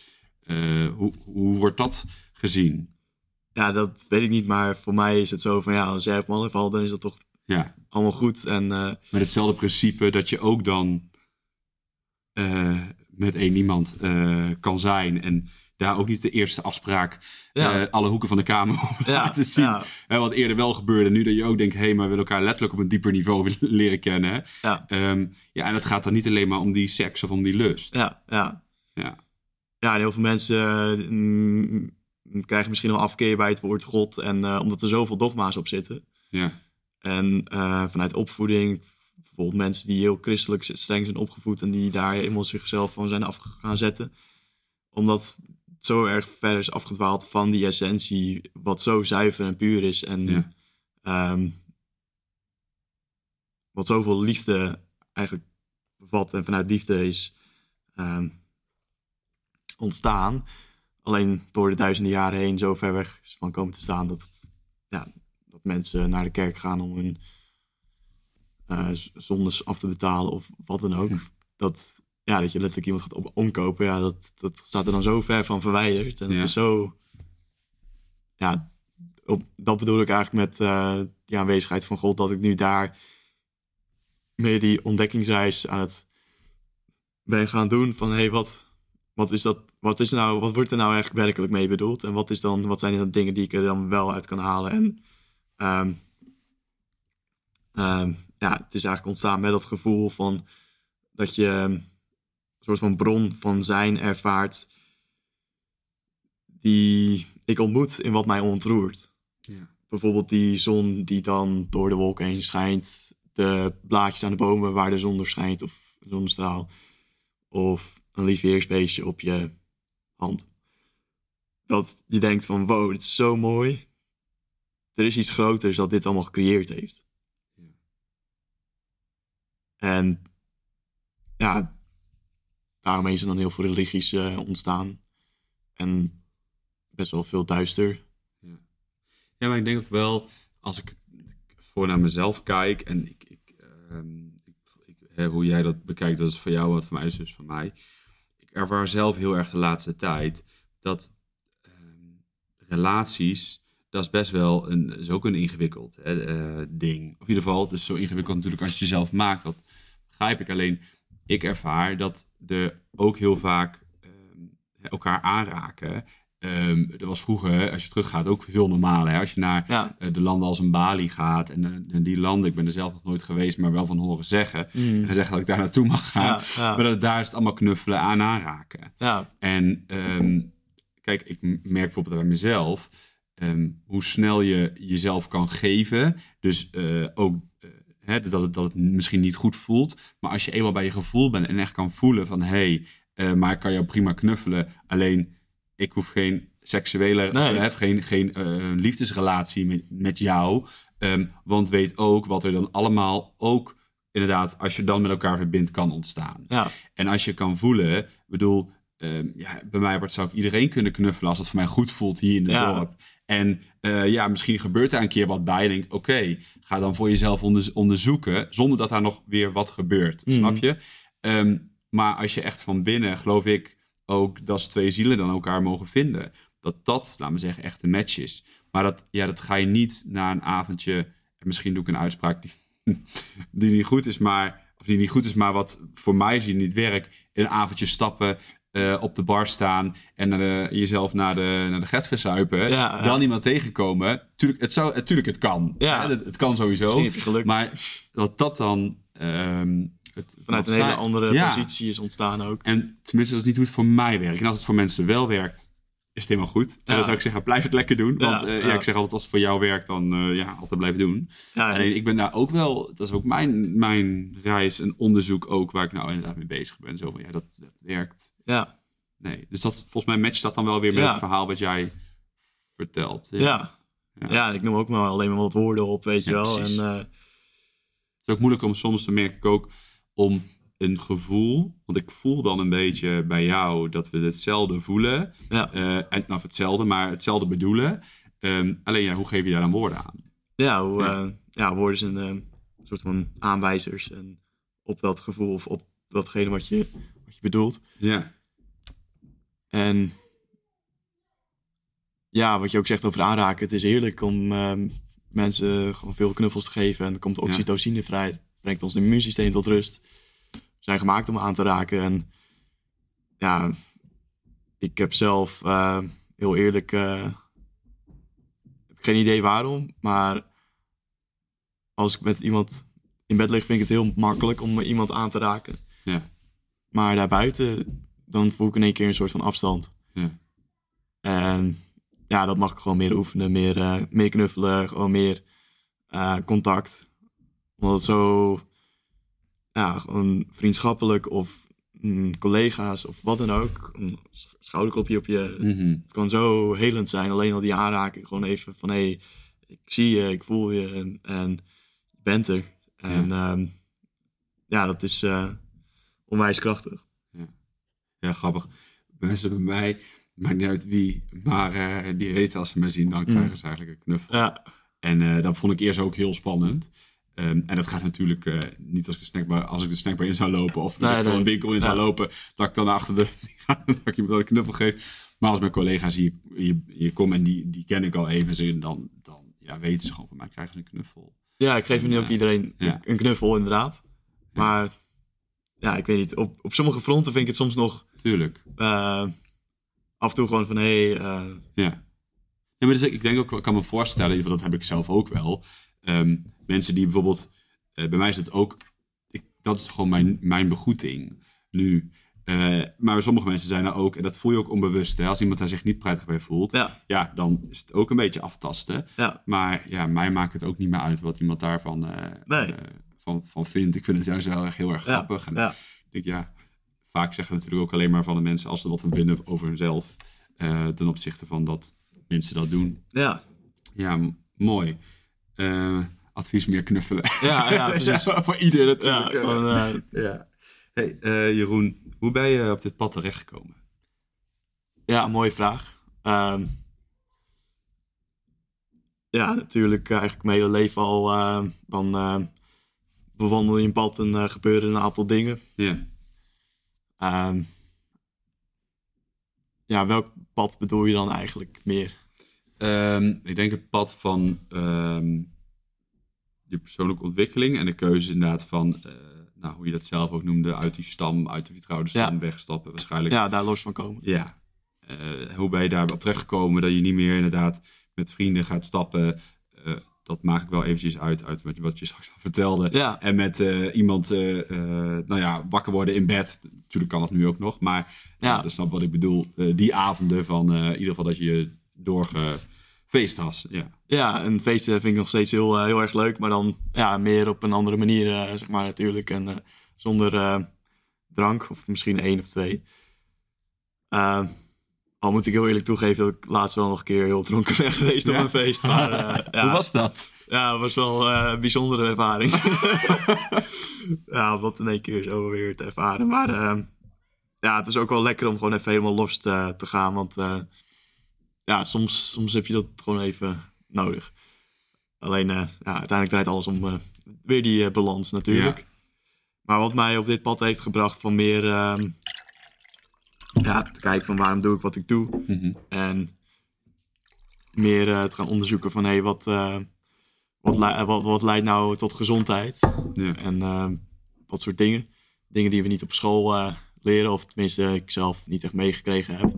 Eh, hoe, hoe wordt dat gezien? Ja, dat weet ik niet, maar voor mij is het zo van ja, als jij op mannen valt, dan is dat toch Ja, allemaal goed. En eh, met hetzelfde principe dat je ook dan eh, met één iemand eh, kan zijn. En daar ook niet de eerste afspraak Ja. eh, alle hoeken van de kamer (laughs) over ja, laten zien. ja, wat eerder wel gebeurde. Nu dat je ook denkt, hé, hey, maar we willen elkaar letterlijk op een dieper niveau (laughs) leren kennen. hè. ja, Ehm, ja, en het gaat dan niet alleen maar om die seks of om die lust. ja, ja. Ja. Ja, en heel veel mensen eh, mm, krijgen misschien wel afkeer bij het woord God. En eh, omdat er zoveel dogma's op zitten. Ja. En eh, vanuit opvoeding, bijvoorbeeld mensen die heel christelijk streng zijn opgevoed en die daar helemaal zichzelf van zijn af gaan zetten. Omdat het zo erg verder is afgedwaald van die essentie, wat zo zuiver en puur is. En Ja. ehm, wat zoveel liefde eigenlijk bevat en vanuit liefde is ehm, ontstaan. Alleen door de duizenden jaren heen zo ver weg is van komen te staan dat, het, ja, dat mensen naar de kerk gaan om hun eh, z- zondes af te betalen of wat dan ook. Hm. Dat, ja, dat je letterlijk iemand gaat op- omkopen, ja, dat, dat staat er dan zo ver van verwijderd. En Ja. het is zo... Ja, op, dat bedoel ik eigenlijk met eh die aanwezigheid van God, dat ik nu daar meer die ontdekkingsreis aan het ben gaan doen van hé, hey, wat, wat is dat, wat is nou, wat wordt er nou eigenlijk werkelijk mee bedoeld? En wat is dan, wat zijn dan dingen die ik er dan wel uit kan halen? En ehm, ehm, ja, het is eigenlijk ontstaan met dat gevoel van dat je een soort van bron van zijn ervaart die ik ontmoet in wat mij ontroert Ja. bijvoorbeeld die zon die dan door de wolken heen schijnt. De blaadjes aan de bomen waar de zon door schijnt of een zonnestraal. Of een lief weersbeestje op je hand. Dat je denkt van wow, dit is zo mooi. Er is iets groters dat dit allemaal gecreëerd heeft. Ja. En ja, daarom is er dan heel veel religies eh, ontstaan. En best wel veel duister. Ja, maar ik denk ook wel, als ik voor naar mezelf kijk en ik, ik, ehm, ik, hoe jij dat bekijkt, dat is voor jou wat voor mij is dus voor mij. Ik ervaar zelf heel erg de laatste tijd dat ehm, relaties, dat is best wel een, is ook een ingewikkeld hè, eh, ding. Of in ieder geval, het is zo ingewikkeld natuurlijk als je het jezelf maakt, dat begrijp ik. Alleen, ik ervaar dat er ook heel vaak ehm, elkaar aanraken. Ehm er was vroeger, als je teruggaat, ook veel normaler. Hè? Als je naar Ja. eh, de landen als een Bali gaat en, eh, en die landen, ik ben er zelf nog nooit geweest, maar wel van horen zeggen. En zeggen dat ik daar naartoe mag gaan. Ja, ja. Maar dat, daar is het allemaal knuffelen aan aanraken. Ja, En ehm, kijk, ik merk bijvoorbeeld bij mezelf ehm, hoe snel je jezelf kan geven. Dus eh, ook eh, hè, dat, het, dat het misschien niet goed voelt. Maar als je eenmaal bij je gevoel bent en echt kan voelen van... hé, hey, eh, maar ik kan jou prima knuffelen. Alleen, ik hoef geen seksuele... Nee. eh, geen geen liefdesrelatie met, met jou. Ehm, want weet ook wat er dan allemaal ook... inderdaad, als je dan met elkaar verbindt, kan ontstaan. ja, En als je kan voelen, ik bedoel, ehm, ja, bij mij wordt zou ik iedereen kunnen knuffelen als het voor mij goed voelt hier in het Ja. dorp. En eh, ja, misschien gebeurt daar een keer wat bij. En denk, oké, ga dan voor jezelf onder- onderzoeken, zonder dat daar nog weer wat gebeurt. Mhm. Snap je? Ehm, maar als je echt van binnen, geloof ik, ook dat twee zielen dan elkaar mogen vinden. Dat dat, laten we zeggen, echt een match is. Maar dat, ja, dat ga je niet na een avondje. En misschien doe ik een uitspraak die, (laughs) die niet goed is, maar. Of die niet goed is, maar wat voor mij zie niet werkt. Een avondje stappen, eh, op de bar staan en naar de, jezelf naar de, naar de get verzuipen. Ja. Dan iemand tegenkomen. Tuurlijk, het, zou, tuurlijk, het kan. Ja. Het, het kan sowieso. Maar dat dat dan. ehm, het Vanuit een hele andere positie is ontstaan ook. En tenminste, dat is niet hoe het voor mij werkt. En als het voor mensen wel werkt, is het helemaal goed. En dan zou ik zeggen, blijf het lekker doen. Want eh, ja, ja. ik zeg altijd, als het voor jou werkt, dan eh, ja, altijd blijven doen. Ja, Alleen ik ben daar ook wel, dat is ook mijn, mijn reis en onderzoek ook, waar ik nou inderdaad mee bezig ben. Zo van, ja, dat, dat werkt. ja, Nee, dus dat, volgens mij matcht dat dan wel weer met het verhaal wat jij vertelt. ja. Ja. Ja, ik noem ook maar alleen maar wat woorden op, weet je Ja, wel. precies. En, eh, Het is ook moeilijk om soms, dan merk ik ook, om een gevoel, want ik voel dan een beetje bij jou dat we hetzelfde voelen. Ja. Eh, en, nou, hetzelfde, maar hetzelfde bedoelen. Ehm, alleen ja, hoe geef je daar dan woorden aan? Ja, hoe, Ja. ja. ja, woorden zijn eh, een soort van aanwijzers en op dat gevoel of op datgene wat je, wat je bedoelt. Ja, En ja, wat je ook zegt over aanraken, het is heerlijk om ehm, mensen gewoon veel knuffels te geven en er komt oxytocine vrij, brengt ons immuunsysteem tot rust. Zijn gemaakt om aan te raken en ja, ik heb zelf eh, heel eerlijk heb geen idee waarom, maar als ik met iemand in bed lig, vind ik het heel makkelijk om iemand aan te raken. ja, Maar daarbuiten, dan voel ik in één keer een soort van afstand. ja. En ja, dat mag ik gewoon meer oefenen, meer, eh, meer knuffelen, gewoon meer contact. Omdat het zo, ja, gewoon vriendschappelijk of mm, collega's of wat dan ook, een sch- schouderklopje op je. Mhm. Het kan zo helend zijn, alleen al die aanraking. Gewoon even van, hé, hey, ik zie je, ik voel je en, en je bent er. En ja, ja dat is eh, onwijs krachtig. Ja, grappig. Mensen bij mij, maakt niet uit wie, maar eh, die weten als ze me zien, dan krijgen ze eigenlijk een knuffel. Ja, En eh, dat vond ik eerst ook heel spannend. Ehm, en dat gaat natuurlijk eh, niet als, de snackbar, als ik de snackbar in zou lopen of Nee, een winkel in zou lopen, dat ik dan achter de (laughs) dat ik iemand een knuffel geef. Maar als mijn collega's hier, hier, hier komen en die, die ken ik al even, dan, dan ja, weten ze gewoon van mij, krijgen ze een knuffel. Ja, ik geef nu ook Ja. iedereen Ja. een knuffel, inderdaad. Maar ja, ik weet niet. Op, op sommige fronten vind ik het soms nog Tuurlijk. eh, af en toe gewoon van hé. Hey, eh, Ja. ja maar dus, ik denk ook, ik kan me voorstellen, dat heb ik zelf ook wel. Ehm, mensen die bijvoorbeeld, eh, bij mij is het ook, ik, dat is gewoon mijn, mijn begroeting nu. Eh, maar sommige mensen zijn er ook, en dat voel je ook onbewust, hè, als iemand daar zich niet prettig bij voelt, ja. ja, dan is het ook een beetje aftasten. ja, Maar ja, mij maakt het ook niet meer uit wat iemand daarvan eh, Nee. van, van vindt. Ik vind het juist heel erg, heel erg ja, grappig. En ik denk, ja, vaak zeggen natuurlijk ook alleen maar van de mensen als ze wat vinden over hunzelf. ten opzichte van dat mensen dat doen. ja, Ja, m- mooi. Advies meer knuffelen. ja, ja, (laughs) precies. Ja, voor ieder Ja, natuurlijk. gewoon, eh, ja. Hey, eh, Jeroen, hoe ben je op dit pad terechtgekomen? ja, mooie vraag. Ehm, ja, natuurlijk eh, eigenlijk mijn hele leven al. dan bewandel je een pad en gebeuren een aantal dingen. Ja. Ehm, ja, welk pad bedoel je dan eigenlijk meer? Ehm, ik denk het pad van je persoonlijke ontwikkeling en de keuze inderdaad van, eh, nou, hoe je dat zelf ook noemde, uit die stam, uit de vertrouwde stam Ja. wegstappen waarschijnlijk. Ja, daar los van komen. Ja. Eh, hoe ben je daarop terechtgekomen dat je niet meer inderdaad met vrienden gaat stappen? Eh, dat maak ik wel eventjes uit, uit wat, je, wat je straks al vertelde. Ja, En met iemand, nou ja, wakker worden in bed. Natuurlijk kan dat nu ook nog, maar ja. Dat snap wat ik bedoel. Die avonden van in ieder geval dat je je doorgefeest was. Ja. ja, en feesten vind ik nog steeds heel, eh, heel erg leuk. Maar dan ja, meer op een andere manier, eh, zeg maar natuurlijk. En eh, zonder drank, of misschien één of twee. Eh, al moet ik heel eerlijk toegeven dat ik laatst wel nog een keer heel dronken ben (laughs) geweest Ja? op een feest. Maar, (laughs) ja, Hoe was dat? Ja, het was wel een bijzondere ervaring. (laughs) ja, dat in één keer zo weer te ervaren. Maar eh, ja, het is ook wel lekker om gewoon even helemaal los te, te gaan. Want ja, soms, soms heb je dat gewoon even nodig. Alleen, eh, ja, uiteindelijk draait alles om eh, weer die eh, balans natuurlijk. Ja. Maar wat mij op dit pad heeft gebracht van meer... ehm, ja, te kijken van waarom doe ik wat ik doe. Mhm. En meer eh, te gaan onderzoeken van hé, hey, wat, wat, wat, wat leidt nou tot gezondheid? Ja. En eh, dat soort dingen. Dingen die we niet op school leren, of tenminste ik zelf niet echt meegekregen heb.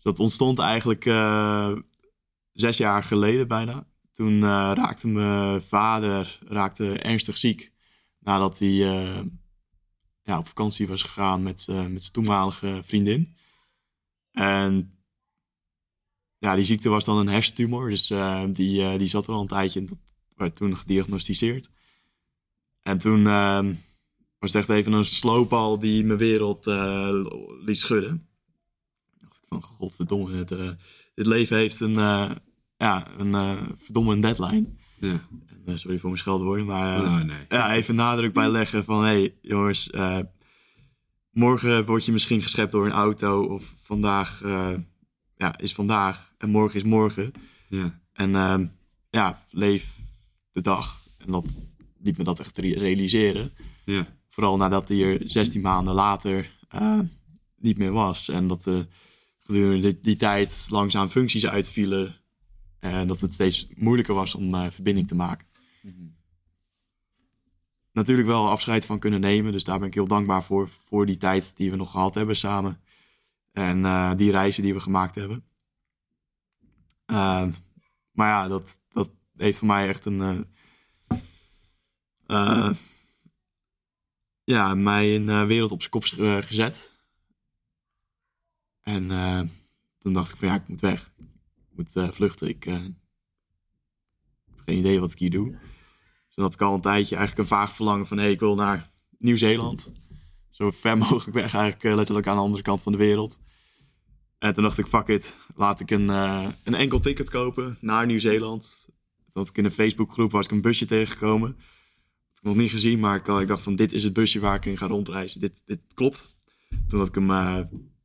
Dus dat ontstond eigenlijk eh, zes jaar geleden bijna. Toen eh, raakte mijn vader raakte ernstig ziek. Nadat hij eh, ja, op vakantie was gegaan met, met zijn toenmalige vriendin. En ja, die ziekte was dan een hersentumor. Dus die, die zat er al een tijdje en dat werd toen gediagnosticeerd. En toen was het echt even een slowbal die mijn wereld liet schudden. Van, godverdomme, het, eh, dit leven heeft een, eh, ja, een eh, verdomme een deadline. Ja. En, sorry voor mijn scheldwoorden, maar Nou, nee. ja, even nadruk bij leggen van... hé hey, jongens, morgen word je misschien geschept door een auto... of vandaag ja, is vandaag en morgen is morgen. Ja. En ehm, ja, leef de dag. En dat liet me dat echt re- realiseren. Ja. Vooral nadat hij er 16 maanden later niet meer was. En dat gedurende die, die tijd langzaam functies uitvielen. En dat het steeds moeilijker was om eh, verbinding te maken. Natuurlijk wel afscheid van kunnen nemen. Dus daar ben ik heel dankbaar voor. Voor die tijd die we nog gehad hebben samen. En eh, die reizen die we gemaakt hebben. Ehm, maar ja, dat, dat heeft voor mij echt een... eh, ja, mij een wereld op zijn kop gezet. En eh, toen dacht ik van ja, ik moet weg. Ik moet eh, vluchten. Ik eh, heb geen idee wat ik hier doe. Dus toen had ik al een tijdje eigenlijk een vaag verlangen van... hé, ik wil naar Nieuw-Zeeland. Zo ver (laughs) mogelijk weg eigenlijk, letterlijk aan de andere kant van de wereld. En toen dacht ik, fuck it, laat ik een, een enkel ticket kopen naar Nieuw-Zeeland. Toen had ik in een Facebookgroep was ik een busje tegengekomen. Had ik nog niet gezien, maar ik, ik dacht van dit is het busje waar ik in ga rondreizen. Dit, dit klopt. Toen had ik hem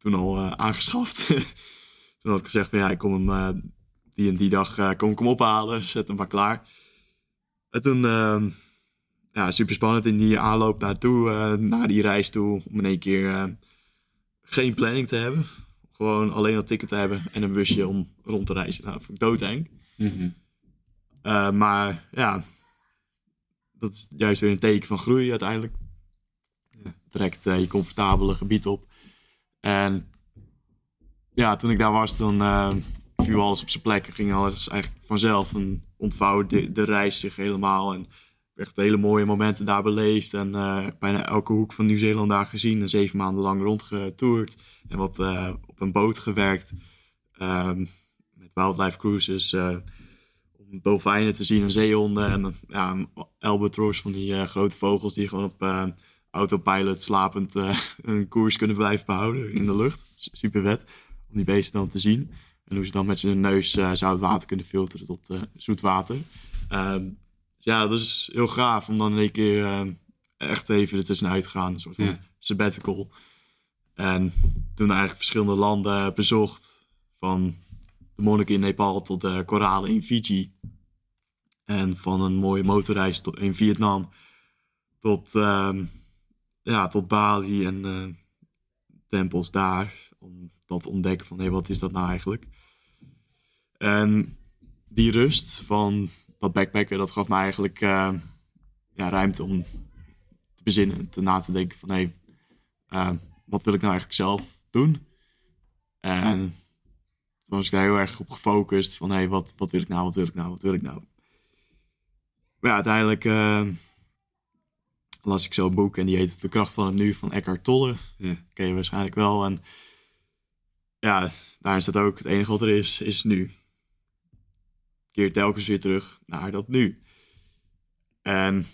toen al eh, aangeschaft. (laughs) toen had ik gezegd van ja, ik kom hem eh, die en die dag eh, kom ik hem ophalen. (laughs) Zet hem maar klaar. En toen, eh, ja, super spannend in die aanloop naartoe, naar die reis toe. Om in één keer geen planning te hebben. Gewoon alleen dat ticket te hebben en een busje om rond te reizen. Nou, dat vond ik doodeng. Mhm. Maar ja, dat is juist weer een teken van groei uiteindelijk. Ja. Trekt je comfortabele gebied op. En ja, toen ik daar was, toen eh, viel alles op zijn plek. Ging alles eigenlijk vanzelf. En ontvouwde de, reis zich helemaal. En echt hele mooie momenten daar beleefd. En eh, bijna elke hoek van Nieuw-Zeeland daar gezien. En zeven maanden lang rondgetoerd. En wat eh, op een boot gewerkt. Ehm, met Wildlife Cruises. eh, om dolfijnen te zien en zeehonden. En ja, albatros van die grote vogels die gewoon op autopilot slapend eh, (laughs) een koers kunnen blijven behouden in de lucht. Super vet om die beesten dan te zien. En hoe ze dan met zijn neus eh, zout water kunnen filteren tot eh, zoet water. Ehm, dus ja, dat is heel gaaf om dan in één keer echt even ertussenuit te gaan. Een soort van Ja. sabbatical. En toen eigenlijk verschillende landen bezocht. Van de monniken in Nepal tot de koralen in Fiji. En van een mooie motorreis tot, in Vietnam tot, ehm, ja, tot Bali en eh, tempels daar. Om dat te ontdekken van, hé, wat is dat nou eigenlijk? En die rust van dat backpacken, dat gaf me eigenlijk eh, ja, ruimte om te bezinnen. Te na te denken van, hé, eh, wat wil ik nou eigenlijk zelf doen? En toen was ik daar heel erg op gefocust van, hé, wat, wat wil ik nou, wat wil ik nou, wat wil ik nou? Maar ja, uiteindelijk las ik zo'n boek en die heet De Kracht van het Nu van Eckhart Tolle. Ja. Ken je waarschijnlijk wel. En ja, daarin staat ook, het enige wat er is, is nu. Keer telkens weer terug naar dat nu. En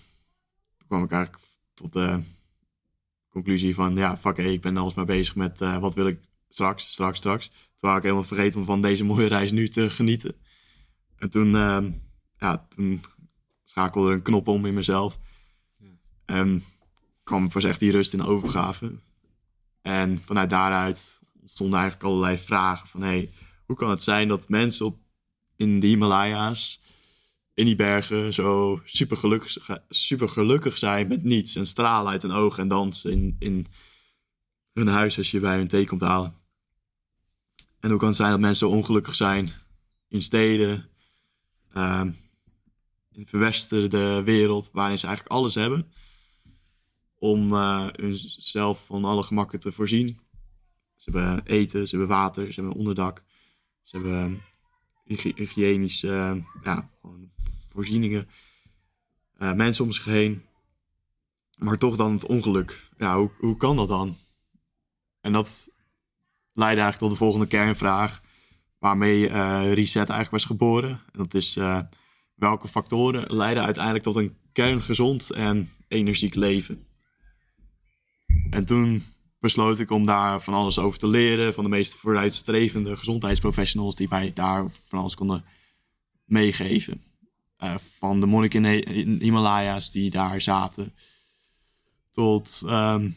toen kwam ik eigenlijk tot de conclusie van, ja, fuck, hey, ik ben alsmaar bezig met eh, wat wil ik straks, straks, straks. Toen was ik helemaal vergeten om van deze mooie reis nu te genieten. En toen, ehm, ja, toen schakelde er een knop om in mezelf. En kwam pas echt die rust in de overgave. En vanuit daaruit ontstonden eigenlijk allerlei vragen van... Hey, hoe kan het zijn dat mensen op, in de Himalaya's, in die bergen... zo super gelukkig, super gelukkig zijn met niets en stralen uit hun ogen... en dansen in, in hun huis als je bij hun thee komt halen. En hoe kan het zijn dat mensen zo ongelukkig zijn in steden... ehm, in de verwesterde wereld, waarin ze eigenlijk alles hebben om eh hunzelf van alle gemakken te voorzien. Ze hebben eten, ze hebben water, ze hebben onderdak, ze hebben hygi- hygiënische eh, ja, gewoon voorzieningen, Eh, mensen om zich heen. Maar toch dan het ongeluk. Ja, hoe, hoe kan dat dan? En dat leidde eigenlijk tot de volgende kernvraag, waarmee eh, Reset eigenlijk was geboren. En dat is welke factoren leiden uiteindelijk tot een kerngezond en energiek leven? En toen besloot ik om daar van alles over te leren. Van de meest vooruitstrevende gezondheidsprofessionals die mij daar van alles konden meegeven. Eh, van de monniken in Himalaya's die daar zaten. Tot ehm,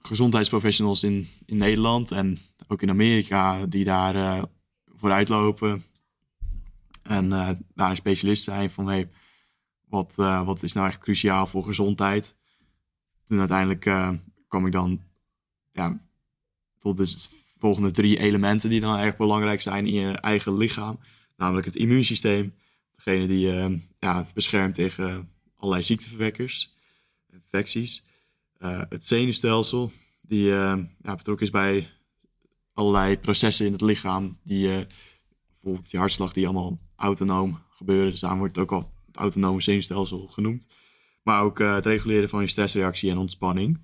gezondheidsprofessionals in, in Nederland en ook in Amerika die daar eh, vooruit lopen. En eh, daar een specialist zijn van hey, wat, wat is nou echt cruciaal voor gezondheid. Toen uiteindelijk kwam ik dan ja, tot de volgende drie elementen die dan erg belangrijk zijn in je eigen lichaam. Namelijk het immuunsysteem. Degene die eh, ja, beschermt tegen allerlei ziekteverwekkers, infecties. Eh, het zenuwstelsel, die eh, ja, betrokken is bij allerlei processen in het lichaam. Die, bijvoorbeeld je hartslag, die allemaal autonoom gebeuren. Dus daarom wordt het ook al het autonome zenuwstelsel genoemd. Maar ook het reguleren van je stressreactie en ontspanning.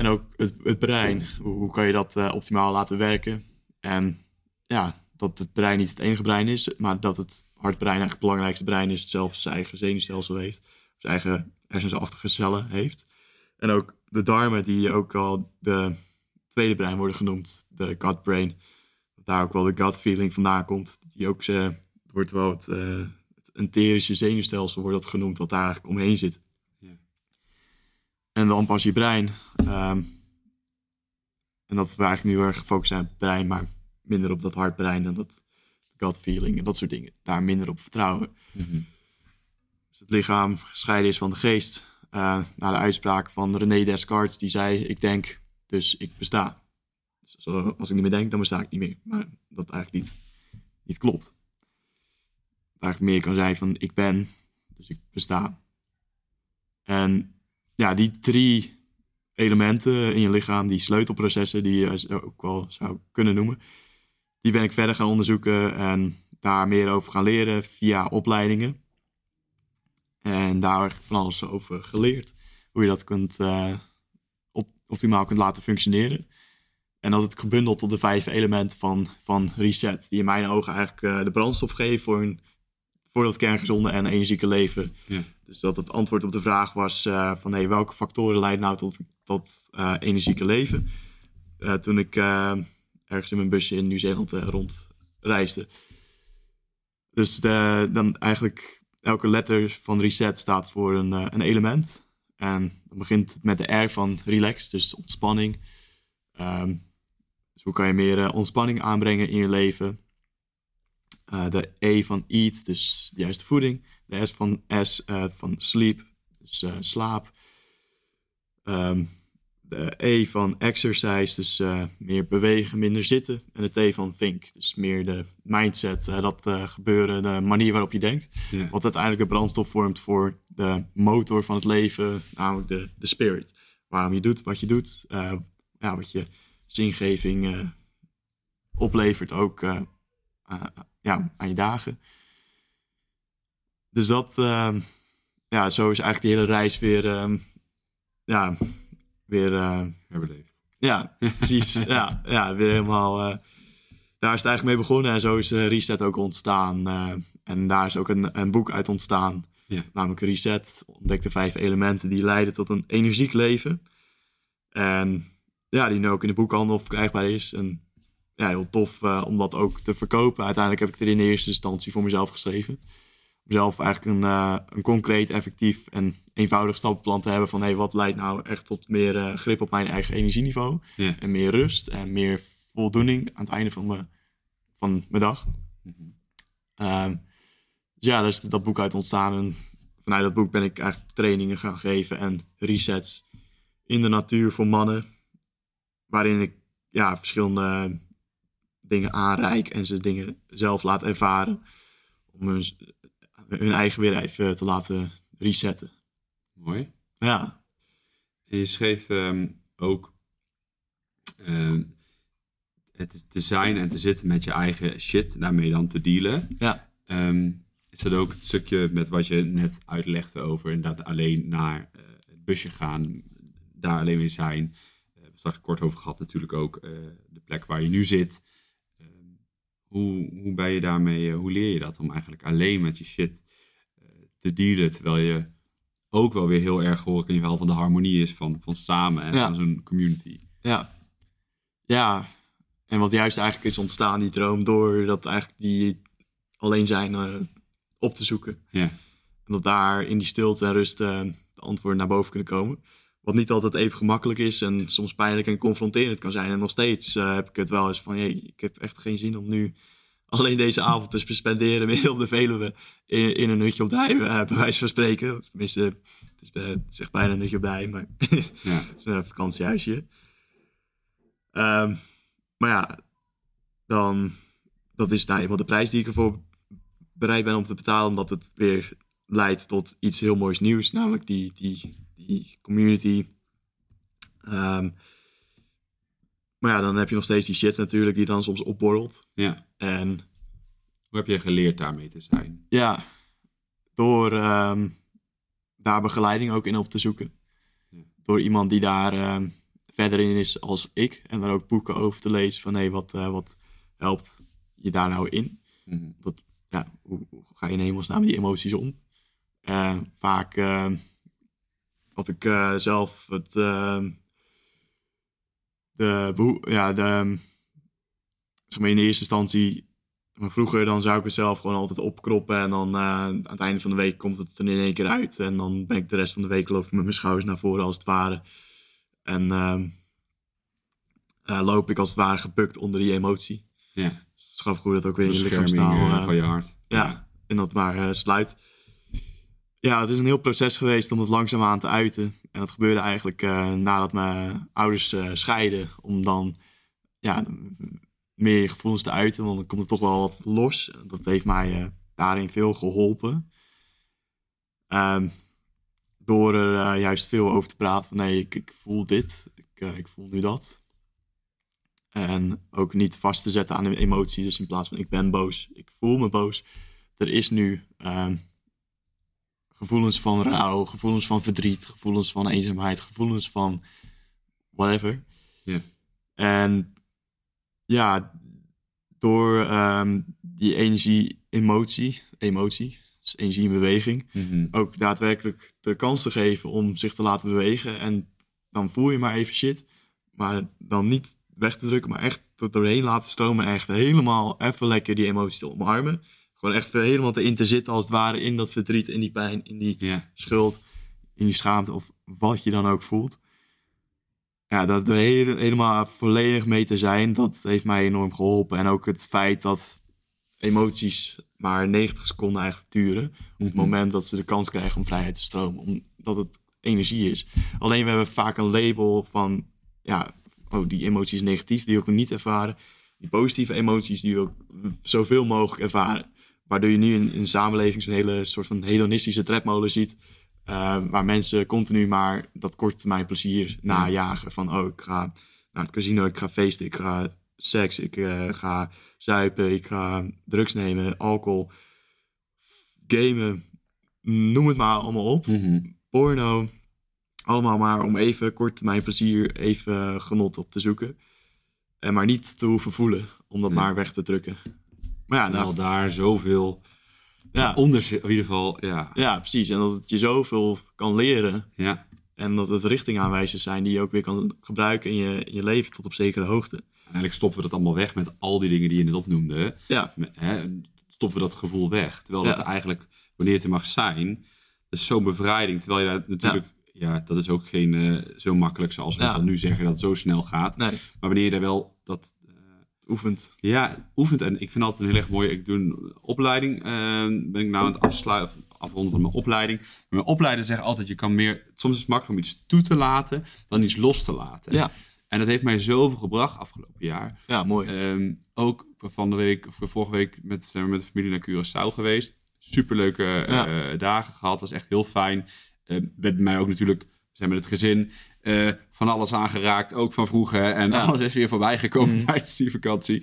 En ook het, brein. Hoe, kan je dat eh, optimaal laten werken? En ja, dat het brein niet het enige brein is, maar dat het hartbrein eigenlijk het belangrijkste brein is. Het zelf zijn eigen zenuwstelsel heeft. Zijn eigen hersensachtige cellen heeft. En ook de darmen, die ook al de tweede brein worden genoemd. De gut brain. Dat daar ook wel de gut feeling vandaan komt. Die ook, eh, het wordt wel het, eh, het enterische zenuwstelsel wordt dat genoemd, wat daar eigenlijk omheen zit. En dan pas je brein. ehm, en dat we eigenlijk nu heel erg gefocust zijn op het brein, maar minder op dat hartbrein en dat gut feeling en dat soort dingen. Daar minder op vertrouwen. Mhm. Dus het lichaam gescheiden is van de geest. Uh, naar de uitspraak van René Descartes, die zei: Ik denk, dus ik besta. Dus zo, als ik niet meer denk, dan besta ik niet meer. Maar dat eigenlijk niet, niet klopt. Dat eigenlijk meer kan zijn van: Ik ben, dus ik besta. En ja, die drie elementen in je lichaam, die sleutelprocessen, die je ook wel zou kunnen noemen, die ben ik verder gaan onderzoeken en daar meer over gaan leren via opleidingen. En daar van alles over geleerd. Hoe je dat kunt, eh, op, optimaal kunt laten functioneren. En dat heb ik gebundeld tot de vijf elementen van, van reset. Die in mijn ogen eigenlijk eh, de brandstof geven voor, een, voor dat kerngezonde en energieke leven. Ja. Dus dat het antwoord op de vraag was eh, van hey, welke factoren leiden nou tot, tot eh, energieke leven. Eh, toen ik ergens in mijn busje in Nieuw-Zeeland rondreisde. Dus de, dan eigenlijk elke letter van reset staat voor een, een element. En dan begint het met de R van relax, dus ontspanning. Ehm, dus hoe kan je meer ontspanning aanbrengen in je leven? De E van eat, dus de juiste voeding. De S van S eh, van sleep, dus eh, slaap. Ehm, de E van exercise, dus eh, meer bewegen, minder zitten. En de T van think, dus meer de mindset, dat gebeuren, de manier waarop je denkt. Wat uiteindelijk de brandstof vormt voor de motor van het leven, namelijk de, de spirit. Waarom je doet wat je doet, ja, wat je zingeving oplevert ook ja, aan je dagen. Dus dat, eh, ja, zo is eigenlijk die hele reis weer, eh, ja, weer eh, Herbeleefd. ja, (laughs) precies. ja, ja, weer helemaal. eh, daar is het eigenlijk mee begonnen en zo is Reset ook ontstaan. eh, en daar is ook een, een boek uit ontstaan, Ja. namelijk Reset. Ontdek de vijf elementen die leiden tot een energiek leven. En ja, die nu ook in de boekhandel verkrijgbaar is. En ja, heel tof om dat ook te verkopen. Uiteindelijk heb ik er in eerste instantie voor mezelf geschreven. Om zelf eigenlijk een, eh, een concreet, effectief en eenvoudig stappenplan te hebben van hey, wat leidt nou echt tot meer eh, grip op mijn eigen energieniveau. En meer rust en meer voldoening aan het einde van mijn, van mijn dag. Ehm, dus ja, daar is dat boek uit ontstaan. En vanuit dat boek ben ik eigenlijk trainingen gaan geven en resets in de natuur voor mannen. Waarin ik ja, verschillende dingen aanreik en ze dingen zelf laat ervaren. Om hun, hun eigen weer even te laten resetten. Mooi. Ja, En je schreef ehm, ook ehm, het te zijn en te zitten met je eigen shit, daarmee dan te dealen. ja, Ehm, is dat ook het stukje met wat je net uitlegde over inderdaad alleen naar eh, het busje gaan, daar alleen weer zijn. Eh, we hebben het straks kort over gehad natuurlijk ook eh, de plek waar je nu zit. Hoe, hoe ben je daarmee, eh, hoe leer je dat om eigenlijk alleen met je shit eh, te dealen, terwijl je ook wel weer heel erg hoor in ieder geval van de harmonie is van, van samen en Ja. van zo'n community. ja. Ja, en wat juist eigenlijk is ontstaan, die droom, door dat eigenlijk die alleen zijn eh, op te zoeken. Ja. En dat daar in die stilte en rust de antwoorden naar boven kunnen komen. Wat niet altijd even gemakkelijk is en soms pijnlijk en confronterend kan zijn. En nog steeds eh, heb ik het wel eens van, jee, ik heb echt geen zin om nu alleen deze avond te spenderen midden (laughs) op de Veluwe in, in een hutje op de hei, eh, bij wijze van spreken. Of Tenminste, het is, eh, het is echt bijna een hutje op de hei, maar (laughs) Ja. het is een vakantiehuisje. Ehm, maar ja, dan, dat is nou eenmaal de prijs die ik ervoor bereid ben om te betalen, omdat het weer leidt tot iets heel moois nieuws, namelijk die, die, die community. Ehm, maar ja, dan heb je nog steeds die shit natuurlijk die dan soms opborrelt. ja. En Hoe heb je geleerd daarmee te zijn? ja, door ehm, daar begeleiding ook in op te zoeken. Ja. Door iemand die daar ehm, verder in is als ik. En dan ook boeken over te lezen van hé, wat, eh, wat helpt je daar nou in? Mhm. Dat, ja, hoe, hoe ga je in hemelsnaam die emoties om? Eh, vaak had ik eh, zelf het, ehm, de, ja, de, zeg maar in de eerste instantie, maar vroeger dan zou ik het zelf gewoon altijd opkroppen en dan eh, aan het einde van de week komt het er in één keer uit en dan ben ik de rest van de week loop ik met mijn schouders naar voren als het ware en ehm, eh, loop ik als het ware gebukt onder die emotie. Ja. Dus het is grappig hoe dat ook weer in je lichaamstaal van je hart. ja, en dat maar sluit. Ja, het is een heel proces geweest om het langzaamaan te uiten. En dat gebeurde eigenlijk eh, nadat mijn ouders eh, scheiden. Om dan ja, meer gevoelens te uiten. Want dan komt het toch wel wat los. Dat heeft mij eh, daarin veel geholpen. Ehm, door er juist veel over te praten. Van nee, ik, ik voel dit. Ik, ik voel nu dat. En ook niet vast te zetten aan een emotie. Dus in plaats van ik ben boos, ik voel me boos. Er is nu ehm, gevoelens van rouw, gevoelens van verdriet, gevoelens van eenzaamheid, gevoelens van whatever. Ja. En ja, door ehm, die energie, emotie, emotie, dus energie in beweging, Mhm. ook daadwerkelijk de kans te geven om zich te laten bewegen. En dan voel je maar even shit. Maar dan niet weg te drukken, maar echt er doorheen laten stromen. En echt helemaal even lekker die emoties te omarmen. Gewoon echt helemaal te in te zitten als het ware in dat verdriet, in die pijn, in die schuld, in die schaamte of wat je dan ook voelt. Ja, dat er hele- helemaal volledig mee te zijn, dat heeft mij enorm geholpen. En ook het feit dat emoties maar 90 seconden eigenlijk duren. Op het Mhm. moment dat ze de kans krijgen om vrijheid te stromen. Omdat het energie is. Alleen we hebben vaak een label van, ja, oh, die emotie is negatief, die wil ik niet ervaren. Die positieve emoties, die wil ik zoveel mogelijk ervaren. Waardoor je nu in, in de samenleving zo'n hele soort van hedonistische tredmolen ziet. eh, waar mensen continu maar dat korte termijn plezier najagen. Van, oh, ik ga naar het casino, ik ga feesten, ik ga seks, ik eh, ga zuipen, ik ga drugs nemen, alcohol, gamen, noem het maar allemaal op. Mhm. Porno, allemaal maar om even kort termijn plezier, even genot op te zoeken. En maar niet te hoeven voelen, om dat maar weg te drukken. Maar ja, Terwijl nou, daar zoveel ja, onder zit. In ieder geval, ja. ja, precies. En dat het je zoveel kan leren. Ja. En dat het richtingaanwijzers zijn die je ook weer kan gebruiken in je, in je leven tot op zekere hoogte. Eigenlijk stoppen we dat allemaal weg met al die dingen die je net opnoemde. Ja, Hè, stoppen we dat gevoel weg. Terwijl Ja. dat eigenlijk, wanneer het er mag zijn, dat is zo'n bevrijding. Terwijl je dat natuurlijk, ja, dat is ook geen eh, zo makkelijk zoals we Ja. dan nu zeggen, dat het zo snel gaat. nee, Maar wanneer je daar wel dat oefent. ja, oefent. En ik vind altijd een heel erg mooi. Ik doe een opleiding. eh, ben ik nou aan het afsluiten, afronden van mijn opleiding. Maar mijn opleider zegt altijd: je kan meer. Soms is het makkelijk om iets toe te laten dan iets los te laten. Ja, En dat heeft mij zoveel gebracht afgelopen jaar. ja mooi. Ehm, ook van de week, of vorige week met, zijn we met de familie naar Curaçao geweest. Superleuke Ja. eh, dagen gehad. Was echt heel fijn. Eh met mij ook natuurlijk, we zijn met het gezin, eh, van alles aangeraakt. Ook van vroeger. En Ja. alles is weer voorbij gekomen Mhm. tijdens die vakantie.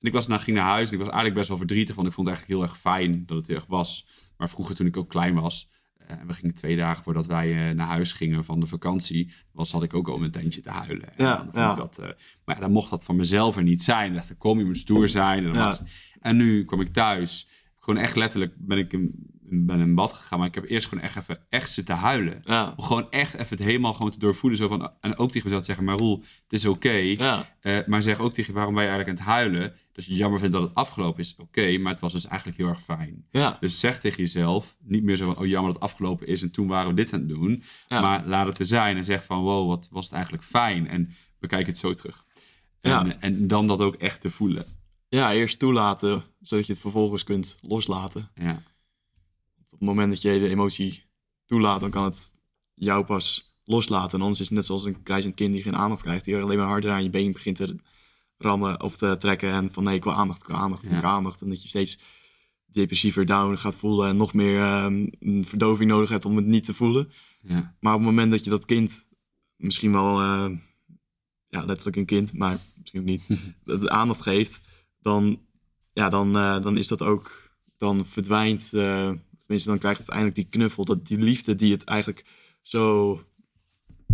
En ik was, nou, ging naar huis en ik was eigenlijk best wel verdrietig. Want ik vond het eigenlijk heel erg fijn dat het heel erg was. Maar vroeger toen ik ook klein was. eh, we gingen twee dagen voordat wij eh, naar huis gingen van de vakantie. Was, had ik ook al mijn tentje te huilen. En Ja, dat, maar ja, dan mocht dat van mezelf er niet zijn. Ik dacht, ik kom, je moet stoer zijn. En, dan was- en nu kwam ik thuis. Gewoon echt letterlijk ben ik een, ben in bad gegaan, maar ik heb eerst gewoon echt even echt zitten huilen. Ja. Om gewoon echt even het helemaal gewoon te doorvoelen. Zo van, en ook tegen mezelf te zeggen, maar Roel, het is oké. Ja. Eh, maar zeg ook tegen je, waarom ben je eigenlijk aan het huilen? Dat je jammer vindt dat het afgelopen is, oké. maar het was dus eigenlijk heel erg fijn. Ja. Dus zeg tegen jezelf, niet meer zo van, oh jammer dat het afgelopen is en toen waren we dit aan het doen. Maar laat het er zijn en zeg van, wow, wat was het eigenlijk fijn. En bekijk het zo terug. En, en dan dat ook echt te voelen. ja, eerst toelaten, zodat je het vervolgens kunt loslaten. Ja, Op het moment dat je de emotie toelaat, dan kan het jou pas loslaten. En anders is het net zoals een krijzend kind die geen aandacht krijgt. Die alleen maar harder aan je been begint te rammen of te trekken. En van nee, ik wil aandacht, ik wil aandacht, ik wil aandacht. En dat je steeds depressiever down gaat voelen. En nog meer een verdoving nodig hebt om het niet te voelen. ja, Maar op het moment dat je dat kind, misschien wel, eh, ja, letterlijk een kind, maar misschien ook niet, (laughs) de aandacht geeft, dan, ja, dan, eh, dan is dat ook, dan verdwijnt, eh, tenminste, dan krijgt het eindelijk die knuffel, dat die liefde die het eigenlijk zo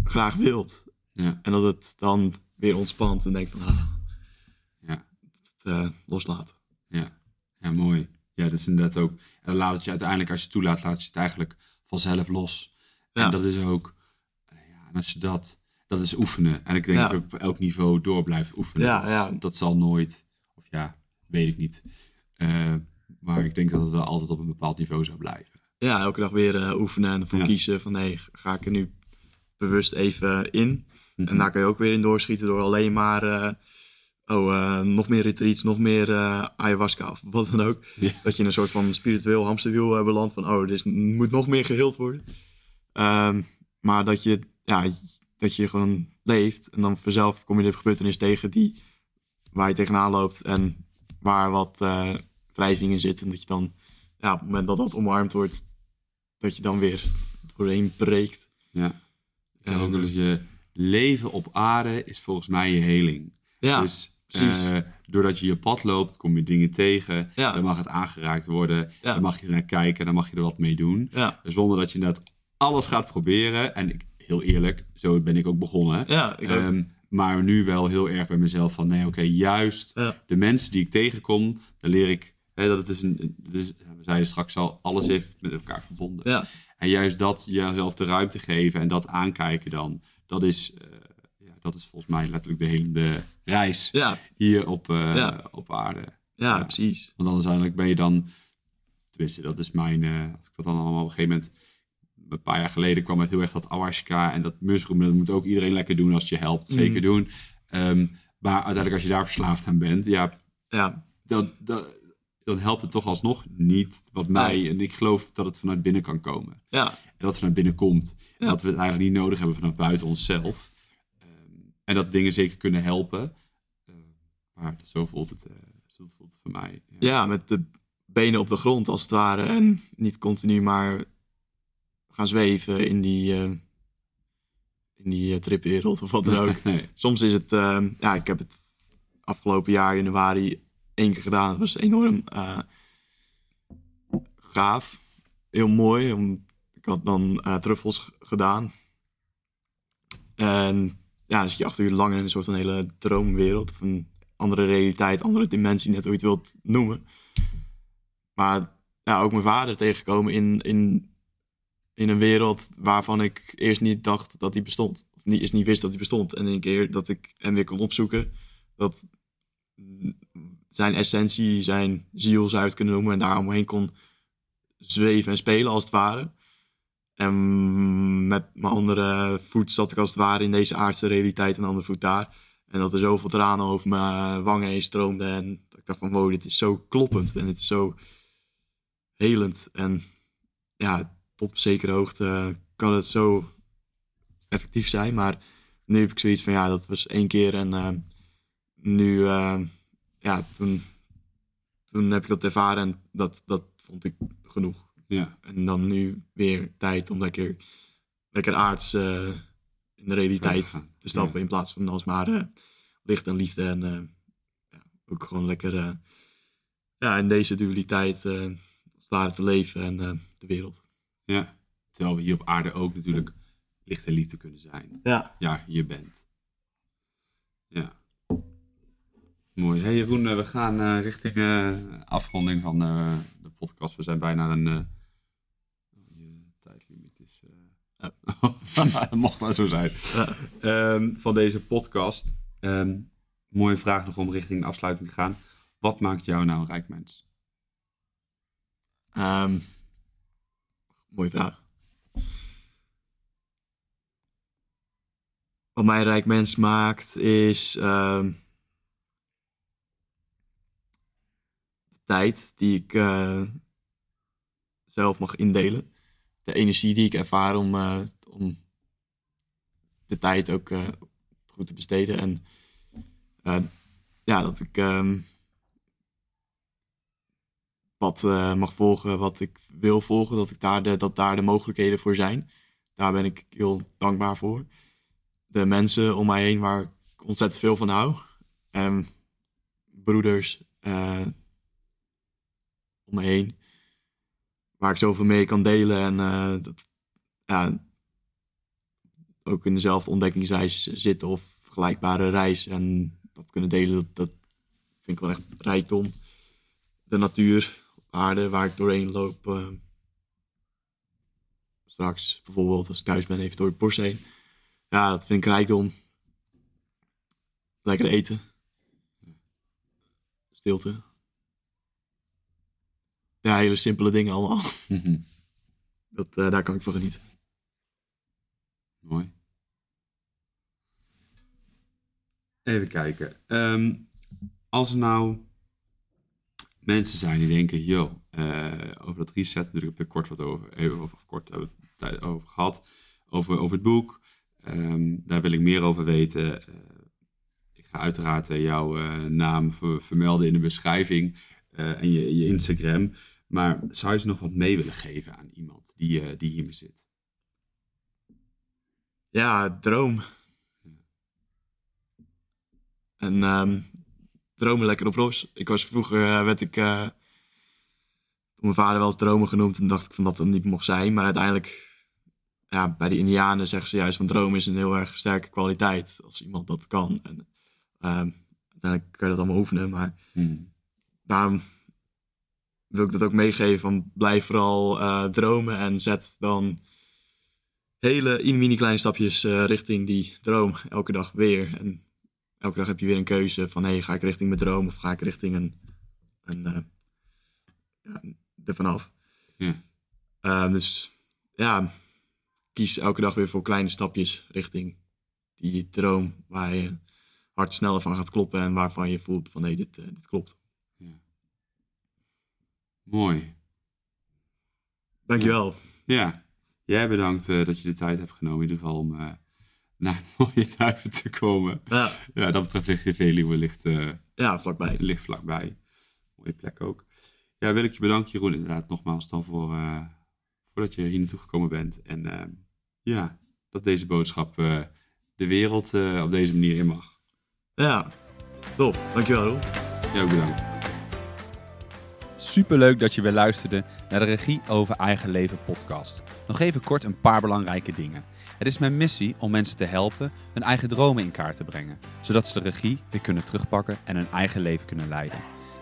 graag wilt. ja, En dat het dan weer ontspant en denkt van, ah, ja. het eh, loslaten. Ja, ja mooi. Ja, dat is inderdaad ook. En dan laat het je uiteindelijk, als je het toelaat, laat je het eigenlijk vanzelf los. Ja. En dat is ook, eh, ja, en als je dat, dat is oefenen. En ik denk Ja. dat je op elk niveau door blijft oefenen. Ja, dat zal nooit, of ja, weet ik niet. Eh, maar ik denk dat het wel altijd op een bepaald niveau zou blijven. Ja, elke dag weer eh, oefenen en ervoor Ja. kiezen van, nee, ga ik er nu bewust even in? Mhm. En daar kan je ook weer in doorschieten door alleen maar eh, oh, eh, nog meer retreats, nog meer ayahuasca of wat dan ook. Ja. Dat je in een soort van spiritueel hamsterwiel belandt van oh, dus moet nog meer geheeld worden. Ehm, maar dat je, ja, dat je gewoon leeft en dan vanzelf kom je de gebeurtenis tegen die waar je tegenaan loopt en waar wat eh wrijving in zit. En dat je dan, ja, op het moment dat dat omarmd wordt, dat je dan weer doorheen breekt. Ja. Zeg En, ook je leven op aarde is volgens mij je heling. Ja, dus precies. eh, doordat je je pad loopt, kom je dingen tegen. Ja. Dan mag het aangeraakt worden. Ja. Dan mag je er naar kijken. Dan mag je er wat mee doen. ja, Zonder dat je net alles gaat proberen. En ik, heel eerlijk, zo ben ik ook begonnen. ja, ik ook. Ehm, maar nu wel heel erg bij mezelf van nee, oké, juist de mensen die ik tegenkom, dan leer ik hè, dat het is een. Dus, we zeiden straks al, alles heeft met elkaar verbonden. ja, En juist dat jezelf de ruimte geven en dat aankijken dan, dat is, eh, ja, dat is volgens mij letterlijk de hele reis ja, hier op, eh, Ja. op aarde. ja, precies. Want anders uiteindelijk ben je dan, tenminste dat is mijn, eh, als ik dat dan allemaal op een gegeven moment, een paar jaar geleden kwam het heel erg dat ayahuasca en dat mushroom, dat moet ook iedereen lekker doen als het je helpt, Mm. zeker doen. Ehm, maar uiteindelijk als je daar verslaafd aan bent, ja, Ja, dan, dan, dan helpt het toch alsnog niet wat mij, en ik geloof dat het vanuit binnen kan komen. ja, En dat het vanuit binnen komt. En dat we het eigenlijk niet nodig hebben vanuit buiten onszelf. Ehm, en dat dingen zeker kunnen helpen. Ehm, maar zo voelt het, eh, zo voelt het voor mij. Ja. ja, met de benen op de grond als het ware. En niet continu maar gaan zweven in die, eh, in die eh, tripwereld of wat dan ook. (laughs) nee. Soms is het, eh, ja, ik heb het afgelopen jaar januari één keer gedaan. Het was enorm eh, gaaf. Heel mooi. Ik had dan eh, truffels gedaan. En ja, dan zit je acht uur lang in een soort van hele droomwereld. Of een andere realiteit, andere dimensie, net hoe je het wilt noemen. Maar ja, ook mijn vader tegengekomen in, in, in een wereld waarvan ik eerst niet dacht dat die bestond. Of niet, eerst niet wist dat die bestond. En een keer dat ik hem weer kon opzoeken, dat zijn essentie, zijn ziel zou je het kunnen noemen, en daar omheen kon zweven en spelen als het ware. En met mijn andere voet zat ik als het ware in deze aardse realiteit en de andere voet daar. En dat er zoveel tranen over mijn wangen heen stroomden. En ik dacht van wow, dit is zo kloppend en het is zo helend. En ja, tot op zekere hoogte kan het zo effectief zijn. Maar nu heb ik zoiets van ja, dat was één keer. En eh, nu, eh, ja, toen, toen heb ik dat ervaren en dat, dat vond ik genoeg. Ja, En dan nu weer tijd om lekker, lekker aards eh, in de realiteit te stappen. ja. In plaats van alsmaar eh, licht en liefde. En eh, ja, ook gewoon lekker ja, in deze dualiteit als te leven en de wereld. ja. Terwijl we hier op aarde ook natuurlijk licht en liefde kunnen zijn. Ja, Ja, je bent. Ja. Mooi. Hey Jeroen, eh, we gaan eh, richting eh, afronding van de podcast. We zijn bijna een, eh, tijdlimiet is. (laughs) Mocht dat zo zijn. Ja. Ehm, van deze podcast. Ehm, mooie vraag nog om richting de afsluiting te gaan. Wat maakt jou nou een rijk mens? Ehm, mooie vraag. Wat mij een rijk mens maakt is ehm, de tijd die ik eh, zelf mag indelen. De energie die ik ervaar om, eh, om de tijd ook eh, goed te besteden. En ja, dat ik ehm, wat mag volgen, wat ik wil volgen, dat, ik daar de, dat daar de mogelijkheden voor zijn. Daar ben ik heel dankbaar voor. De mensen om mij heen waar ik ontzettend veel van hou. En broeders eh, om me heen. Waar ik zoveel mee kan delen. En eh, dat, ja, ook in dezelfde ontdekkingsreis zitten of vergelijkbare reis. En dat kunnen delen, dat, dat vind ik wel echt rijkdom. De natuur op aarde waar ik doorheen loop. eh, straks bijvoorbeeld als ik thuis ben even door het bos heen. Ja, dat vind ik rijkdom. Lekker eten. Stilte. Ja, hele simpele dingen allemaal. Dat, eh, daar kan ik van genieten. Mooi. Even kijken. Ehm, als er nou mensen zijn die denken, yo, eh, over dat reset, natuurlijk heb ik er kort wat over, even of, of kort hebben we het tijd over gehad, over, over het boek. Ehm, daar wil ik meer over weten. Eh, ik ga uiteraard jouw naam ver- vermelden in de beschrijving en je, je Instagram. Maar zou je ze nog wat mee willen geven aan iemand die, eh, die hiermee zit? Ja, droom. En ehm, dromen lekker op los. Ik was vroeger, eh, werd ik eh, door mijn vader wel eens dromen genoemd. En dacht ik van dat het niet mocht zijn. Maar uiteindelijk, ja, bij de Indianen zeggen ze juist van dromen is een heel erg sterke kwaliteit. Als iemand dat kan. En ehm, uiteindelijk kan je dat allemaal oefenen. Maar daarom wil ik dat ook meegeven van blijf vooral eh, dromen en zet dan hele mini kleine stapjes eh, richting die droom elke dag weer. En elke dag heb je weer een keuze van hey, ga ik richting mijn droom of ga ik richting een, een eh, ja, er vanaf. Ja. Eh, dus ja, kies elke dag weer voor kleine stapjes richting die droom waar je hart sneller van gaat kloppen en waarvan je voelt van nee, dit, eh, dit klopt. Mooi. Dankjewel. Ja, jij bedankt eh, dat je de tijd hebt genomen in ieder geval om eh, naar (laughs) mooie duiven te komen. Ja, Ja, dat betreft ligt de Veluwe ligt, eh, ja vlakbij. ligt vlakbij. Mooie plek ook. Ja, wil ik je bedanken Jeroen inderdaad nogmaals dan voor, voordat je hier naartoe gekomen bent. En ja, dat deze boodschap de wereld op deze manier in mag. Ja, top. Dankjewel Roel. Jij ook bedankt. Superleuk dat je weer luisterde naar de Regie over Eigen Leven podcast. Nog even kort een paar belangrijke dingen. Het is mijn missie om mensen te helpen hun eigen dromen in kaart te brengen, zodat ze de regie weer kunnen terugpakken en hun eigen leven kunnen leiden.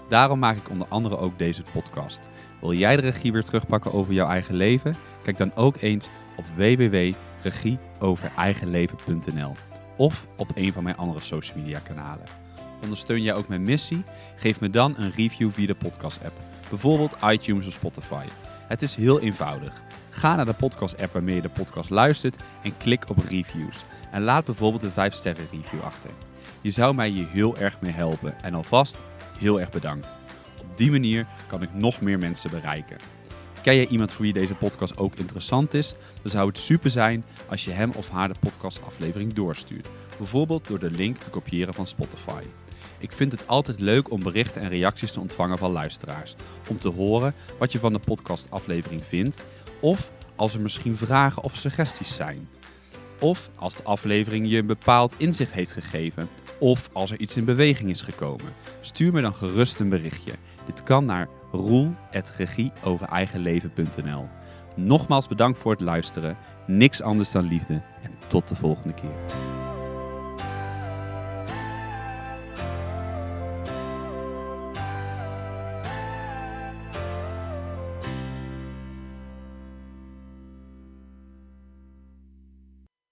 Daarom maak ik onder andere ook deze podcast. Wil jij de regie weer terugpakken over jouw eigen leven? Kijk dan ook eens op www.regieovereigenleven.nl of op een van mijn andere social media kanalen. Ondersteun jij ook mijn missie? Geef me dan een review via de podcast app, bijvoorbeeld iTunes of Spotify. Het is heel eenvoudig. Ga naar de podcast app waarmee je de podcast luistert en klik op reviews. En laat bijvoorbeeld een 5 sterren review achter. Je zou mij hier heel erg mee helpen en alvast heel erg bedankt. Op die manier kan ik nog meer mensen bereiken. Ken jij iemand voor wie deze podcast ook interessant is? Dan zou het super zijn als je hem of haar de podcastaflevering doorstuurt. Bijvoorbeeld door de link te kopiëren van Spotify. Ik vind het altijd leuk om berichten en reacties te ontvangen van luisteraars. Om te horen wat je van de podcastaflevering vindt. Of als er misschien vragen of suggesties zijn. Of als de aflevering je een bepaald inzicht heeft gegeven. Of als er iets in beweging is gekomen. Stuur me dan gerust een berichtje. Dit kan naar roel.regieovereigenleven.nl Nogmaals bedankt voor het luisteren. Niks anders dan liefde. En tot de volgende keer.